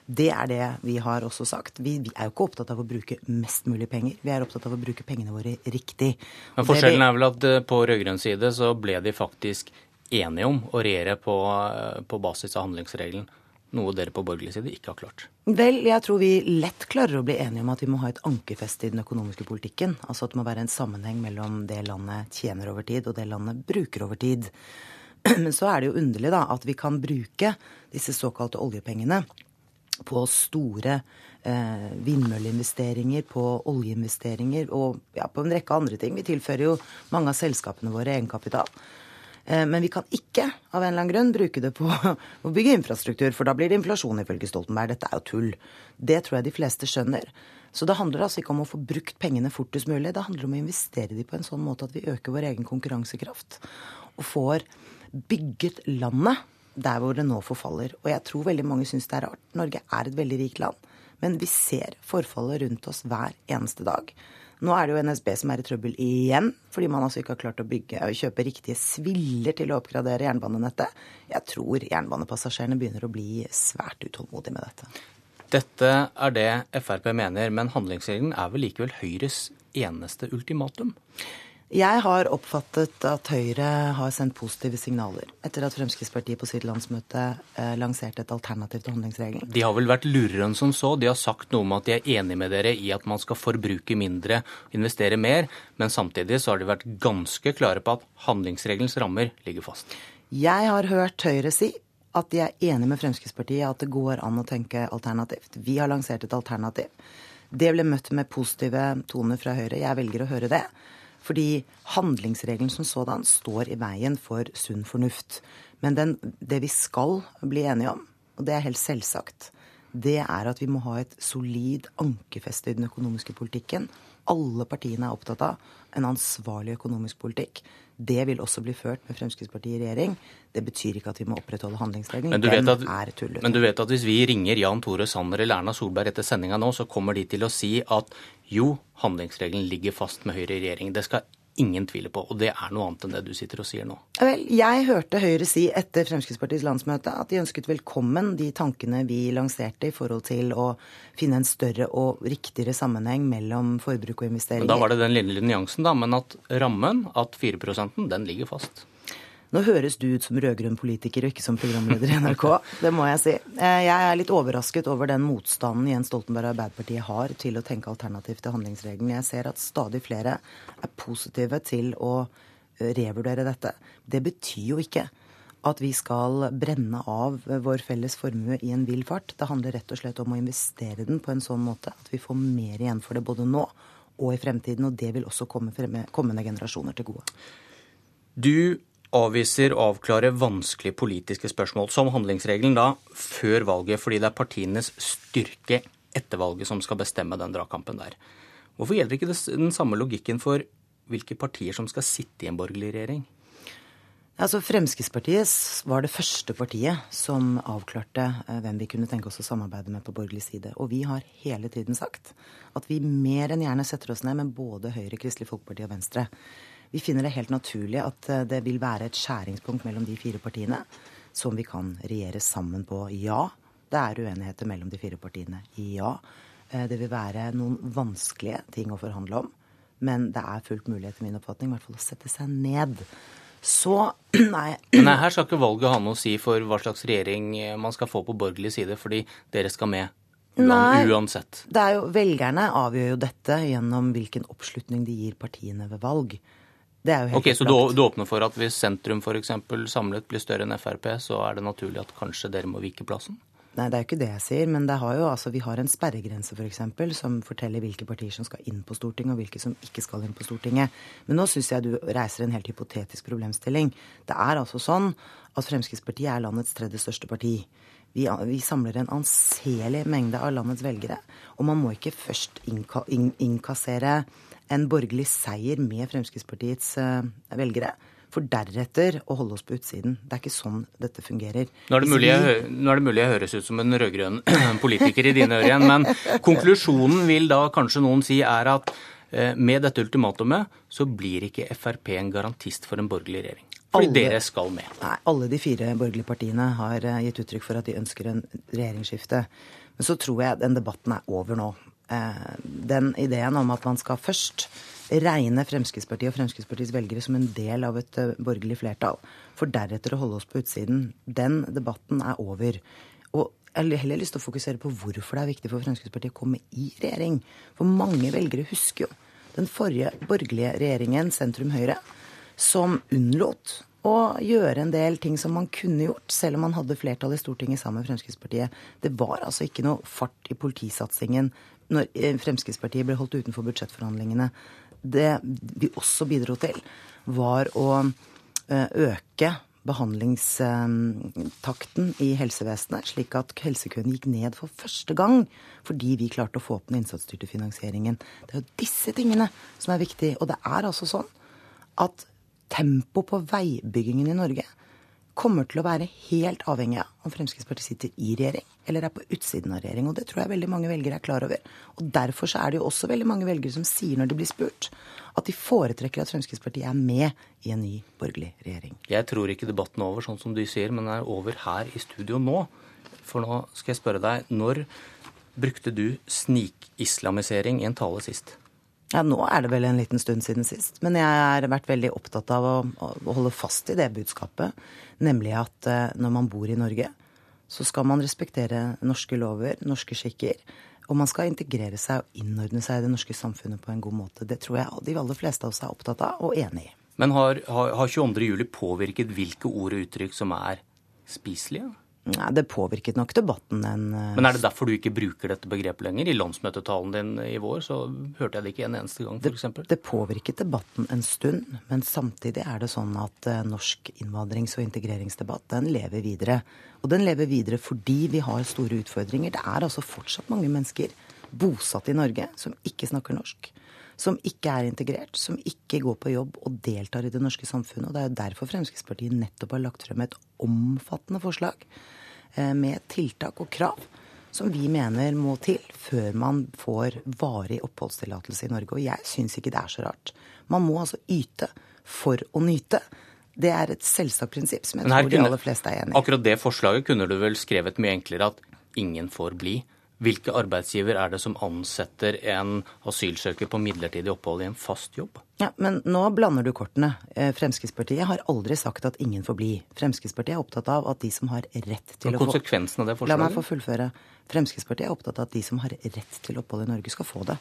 Det er det vi har også sagt. Vi, vi, er jo ikke opptatt av å bruke mest mulig penger. Vi er opptatt av å bruke pengene våre riktig. Men Forskjellen er vel at eh, på rød-grønn side så ble de faktisk enige om å regjere på, eh, på basis av handlingsregelen. Noe dere på borgerlig side ikke har klart. Vel, jeg tror vi lett klarer å bli enige om at vi må ha et ankerfeste i den økonomiske politikken. Altså at det må være en sammenheng mellom det landet tjener over tid, og det landet bruker over tid. Men så er det jo underlig da at vi kan bruke disse såkalte oljepengene på store eh, vindmølleinvesteringer, på oljeinvesteringer og ja, på en rekke andre ting. Vi tilfører jo mange av selskapene våre egenkapital. Eh, men vi kan ikke av en eller annen grunn bruke det på å bygge infrastruktur, for da blir det inflasjon, ifølge Stoltenberg. Dette er jo tull. Det tror jeg de fleste skjønner. Så det handler altså ikke om å få brukt pengene fortest mulig. Det handler om å investere de på en sånn måte at vi øker vår egen konkurransekraft. Og får bygget landet der hvor det nå forfaller. Og jeg tror veldig mange syns det er rart. Norge er et veldig rikt land. Men vi ser forfallet rundt oss hver eneste dag. Nå er det jo NSB som er i trøbbel igjen, fordi man altså ikke har klart å bygge og kjøpe riktige sviller til å oppgradere jernbanenettet. Jeg tror jernbanepassasjerene begynner å bli svært utålmodige med dette. Dette er det Frp mener, men handlingsregelen er vel likevel Høyres eneste ultimatum? Jeg har oppfattet at Høyre har sendt positive signaler etter at Fremskrittspartiet på sitt landsmøte eh, lanserte et alternativ til handlingsregelen. De har vel vært lurere enn som så. De har sagt noe om at de er enig med dere i at man skal forbruke mindre, investere mer, men samtidig så har de vært ganske klare på at handlingsregelens rammer ligger fast. Jeg har hørt Høyre si at de er enig med Fremskrittspartiet at det går an å tenke alternativt. Vi har lansert et alternativ. Det ble møtt med positive toner fra Høyre. Jeg velger å høre det. Fordi handlingsregelen som sådan står i veien for sunn fornuft. Men den, det vi skal bli enige om, og det er helt selvsagt, det er at vi må ha et solid ankerfeste i den økonomiske politikken. Alle partiene er opptatt av en ansvarlig økonomisk politikk. Det vil også bli ført med Fremskrittspartiet i regjering. Det betyr ikke at vi må opprettholde handlingsregelen. Den at, er. Men du vet at hvis vi ringer Jan Tore Sanner eller Erna Solberg etter sendinga nå, så kommer de til å si at jo, handlingsregelen ligger fast med Høyre i regjering. Det skal ingen tviler på. Og det er noe annet enn det du sitter og sier nå. Vel, jeg hørte Høyre si etter Fremskrittspartiets landsmøte at de ønsket velkommen de tankene vi lanserte i forhold til å finne en større og riktigere sammenheng mellom forbruk og investeringer. Men da var det den lille nyansen, da. Men at rammen, at 4% den ligger fast. Nå høres du ut som rød-grønn politiker og ikke som programleder i NRK. Det må jeg si. Eh, jeg er litt overrasket over den motstanden Jens Stoltenberg og Arbeiderpartiet har til å tenke alternativt til handlingsregelen. Jeg ser at stadig flere er positive til å eh, revurdere dette. Det betyr jo ikke at vi skal brenne av vår felles formue i en vill fart. Det handler rett og slett om å investere den på en sånn måte at vi får mer igjen for det både nå og i fremtiden. Og det vil også komme kommende generasjoner til gode. Du avviser å avklare vanskelige politiske spørsmål, som handlingsregelen, da før valget, fordi det er partienes styrke etter valget som skal bestemme den dragkampen der. Hvorfor gjelder ikke den samme logikken for hvilke partier som skal sitte i en borgerlig regjering? Altså, Fremskrittspartiet var det første partiet som avklarte eh, hvem vi kunne tenke oss å samarbeide med på borgerlig side. Og vi har hele tiden sagt at vi mer enn gjerne setter oss ned med både Høyre, Kristelig Folkeparti og Venstre. Vi finner det helt naturlig at eh, det vil være et skjæringspunkt mellom de fire partiene som vi kan regjere sammen på. Ja, det er uenigheter mellom de fire partiene. Ja, eh, det vil være noen vanskelige ting å forhandle om. Men det er fullt mulig etter min oppfatning i hvert fall å sette seg ned. Så nei. Men her skal ikke valget ha noe å si for hva slags regjering man skal få på borgerlig side, fordi dere skal med Nei, uansett. Det er jo, velgerne avgjør jo dette gjennom hvilken oppslutning de gir partiene ved valg. Det er jo helt Ok, Så du, du, åpner for at hvis sentrum f.eks. samlet blir større enn Frp, så er det naturlig at kanskje dere må vike plassen? Nei, det er jo ikke det jeg sier. Men det har jo, altså, vi har en sperregrense f.eks. For som forteller hvilke partier som skal inn på Stortinget, og hvilke som ikke skal inn på Stortinget. Men nå syns jeg du reiser en helt hypotetisk problemstilling. Det er altså sånn at Fremskrittspartiet er landets tredje største parti. Vi, vi, samler en anselig mengde av landets velgere. Og man må ikke først innka, inn, innkassere en borgerlig seier med Fremskrittspartiets eh, velgere. For deretter å holde oss på utsiden. Det er ikke sånn dette fungerer. Nå er det mulig jeg, er det mulig jeg høres ut som en rød-grønn politiker i dine ører igjen, men konklusjonen vil da kanskje noen si er at eh, med dette ultimatumet så blir ikke Frp en garantist for en borgerlig regjering. Fordi alle, dere skal med. Nei, alle de fire borgerlige partiene har eh, gitt uttrykk for at de ønsker en regjeringsskifte. Men så tror jeg den debatten er over nå. Eh, den ideen om at man skal først regne Fremskrittspartiet og Fremskrittspartiets velgere som en del av et eh, borgerlig flertall, for deretter å holde oss på utsiden, den debatten er over. Og jeg har heller lyst til å fokusere på hvorfor det er viktig for Fremskrittspartiet å komme i regjering. For mange velgere husker jo den forrige borgerlige regjeringen, sentrum Høyre, som unnlot å gjøre en del ting som man kunne gjort, selv om man hadde flertall i Stortinget sammen med Fremskrittspartiet. Det var altså ikke noe fart i politisatsingen når eh, Fremskrittspartiet ble holdt utenfor budsjettforhandlingene, det vi også bidro til, var å eh, øke behandlingstakten i helsevesenet, slik at helsekøene gikk ned for første gang fordi vi klarte å få opp den innsatsstyrte finansieringen. Det er jo disse tingene som er viktige. Og det er altså sånn at tempoet på veibyggingen i Norge kommer til å være helt avhengig av om Fremskrittspartiet sitter i regjering eller er på utsiden av regjering. Og det tror jeg veldig mange velgere er klar over. Og derfor så er det jo også veldig mange velgere som sier når de blir spurt, at de foretrekker at Fremskrittspartiet er med i en ny borgerlig regjering. Jeg tror ikke debatten er over, sånn som du sier, men den er over her i studio nå. For nå skal jeg spørre deg, når brukte du snikislamisering i en tale sist? Ja, Nå er det vel en liten stund siden sist. Men jeg har vært veldig opptatt av å, å holde fast i det budskapet. Nemlig at eh, når man bor i Norge, så skal man respektere norske lover, norske skikker. Og man skal integrere seg og innordne seg i det norske samfunnet på en god måte. Det tror jeg de aller fleste av oss er opptatt av og enig i. Men har, har, har 22.07 påvirket hvilke ord og uttrykk som er spiselige? Nei, Det påvirket nok debatten en eh, Men er det derfor du ikke bruker dette begrepet lenger? I landsmøtetalen din i vår så hørte jeg det ikke en eneste gang, f.eks. Det, det påvirket debatten en stund, men samtidig er det sånn at uh, norsk innvandrings- og integreringsdebatt den lever videre. Og den lever videre fordi vi har store utfordringer. Det er altså fortsatt mange mennesker bosatt i Norge som ikke snakker norsk. Som ikke er integrert, som ikke går på jobb og deltar i det norske samfunnet. Og det er jo derfor Fremskrittspartiet nettopp har lagt frem et omfattende forslag Eh, med tiltak og krav som vi mener må til før man får varig oppholdstillatelse i Norge. Og jeg syns ikke det er så rart. Man må altså yte for å nyte. Det er et selvsagt prinsipp som jeg tror de aller fleste er enig i. Akkurat det forslaget kunne du vel skrevet mye enklere at ingen får bli. Hvilke arbeidsgiver er det som ansetter en asylsøker på midlertidig opphold i en fast jobb? Ja, Men nå blander du kortene. Eh, Fremskrittspartiet har aldri sagt at ingen får bli. Fremskrittspartiet er opptatt av at de som har rett til å få Konsekvensen av det forslaget? La meg få fullføre. Fremskrittspartiet er opptatt av at de som har rett til opphold i Norge, skal få det.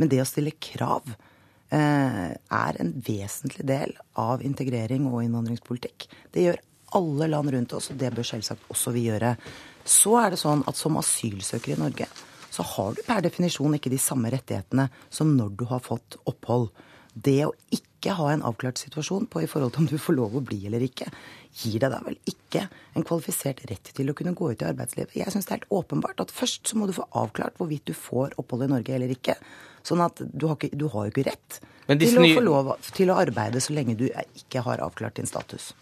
Men det å stille krav eh, er en vesentlig del av integrering og innvandringspolitikk. Det gjør alle land rundt oss, og det bør selvsagt også vi gjøre. Så er det sånn at som asylsøker i Norge, så har du per definisjon ikke de samme rettighetene som når du har fått opphold. Det å ikke ha en avklart situasjon på i forhold til om du får lov å bli eller ikke, gir deg da vel ikke en kvalifisert rett til å kunne gå ut i arbeidslivet. Jeg syns det er helt åpenbart at først så må du få avklart hvorvidt du får opphold i Norge eller ikke. Sånn at du har, ikke, du har jo ikke rett til å få lov til å arbeide så lenge du ikke har avklart din status.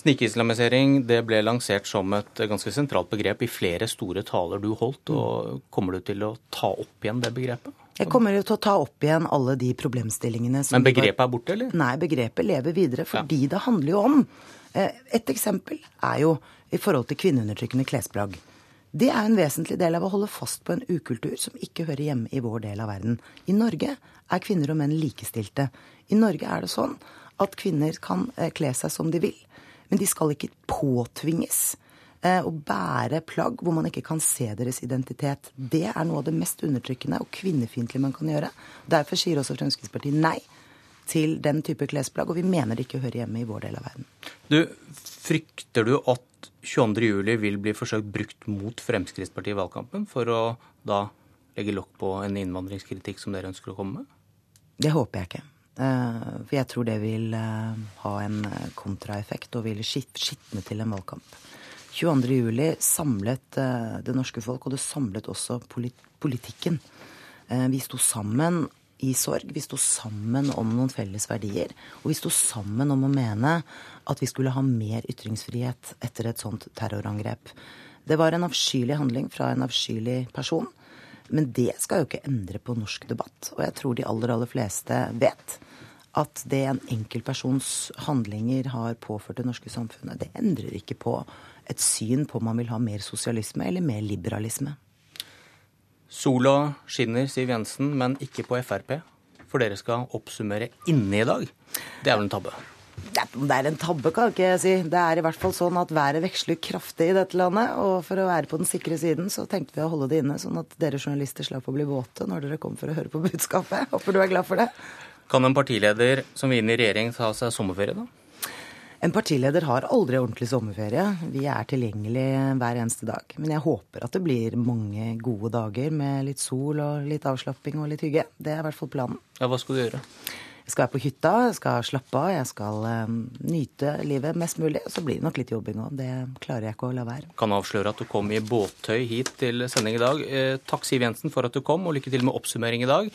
Snikislamisering det ble lansert som et ganske sentralt begrep i flere store taler du holdt. og Kommer du til å ta opp igjen det begrepet? Jeg kommer jo til å ta opp igjen alle de problemstillingene som Men begrepet er borte, eller? Nei, begrepet lever videre. Fordi ja. det handler jo om eh, Et eksempel er jo i forhold til kvinneundertrykkende klesplagg. Det er en vesentlig del av å holde fast på en ukultur som ikke hører hjemme i vår del av verden. I Norge er kvinner og menn likestilte. I Norge er det sånn at kvinner kan eh, kle seg som de vil. Men de skal ikke påtvinges eh, å bære plagg hvor man ikke kan se deres identitet. Det er noe av det mest undertrykkende og kvinnefiendtlige man kan gjøre. Derfor sier også Fremskrittspartiet nei til den type klesplagg, og vi mener det ikke hører hjemme i vår del av verden. Du, Frykter du at 22.07 vil bli forsøkt brukt mot Fremskrittspartiet i valgkampen for å da legge lokk på en innvandringskritikk som dere ønsker å komme med? Det håper jeg ikke. Eh, for jeg tror det vil eh, ha en eh, kontraeffekt og vil skitne til en valgkamp. 22.07 samlet det norske folk, og det samlet også politikken. Vi sto sammen i sorg. Vi sto sammen om noen felles verdier. Og vi sto sammen om å mene at vi skulle ha mer ytringsfrihet etter et sånt terrorangrep. Det var en avskyelig handling fra en avskyelig person. Men det skal jo ikke endre på norsk debatt. Og jeg tror de aller, aller fleste vet at det en enkeltpersons handlinger har påført det norske samfunnet, det endrer ikke på et syn på om man vil ha mer sosialisme eller mer liberalisme. Sola skinner, Siv Jensen, men ikke på Frp. For dere skal oppsummere inne i dag. Det er vel en tabbe? Det er en tabbe, kan ikke jeg si. Det er i hvert fall sånn at været veksler kraftig i dette landet. Og for å være på den sikre siden, så tenkte vi å holde det inne, sånn at dere journalister slapp å bli våte når dere kom for å høre på budskapet. Håper du er glad for det. Kan en partileder som vil inn i regjering ta seg sommerferie, da? En partileder har aldri ordentlig sommerferie. Vi er tilgjengelig hver eneste dag. Men jeg håper at det blir mange gode dager med litt sol og litt avslapping og litt hygge. Det er i hvert fall planen. Ja, Hva skal du gjøre? Jeg skal være på hytta, jeg skal slappe av, jeg skal um, nyte livet mest mulig. Så blir det nok litt jobbing òg. Det klarer jeg ikke å la være. Kan avsløre at du kom i båttøy hit til sending i dag. Eh, takk Siv Jensen for at du kom, og lykke til med oppsummering i dag.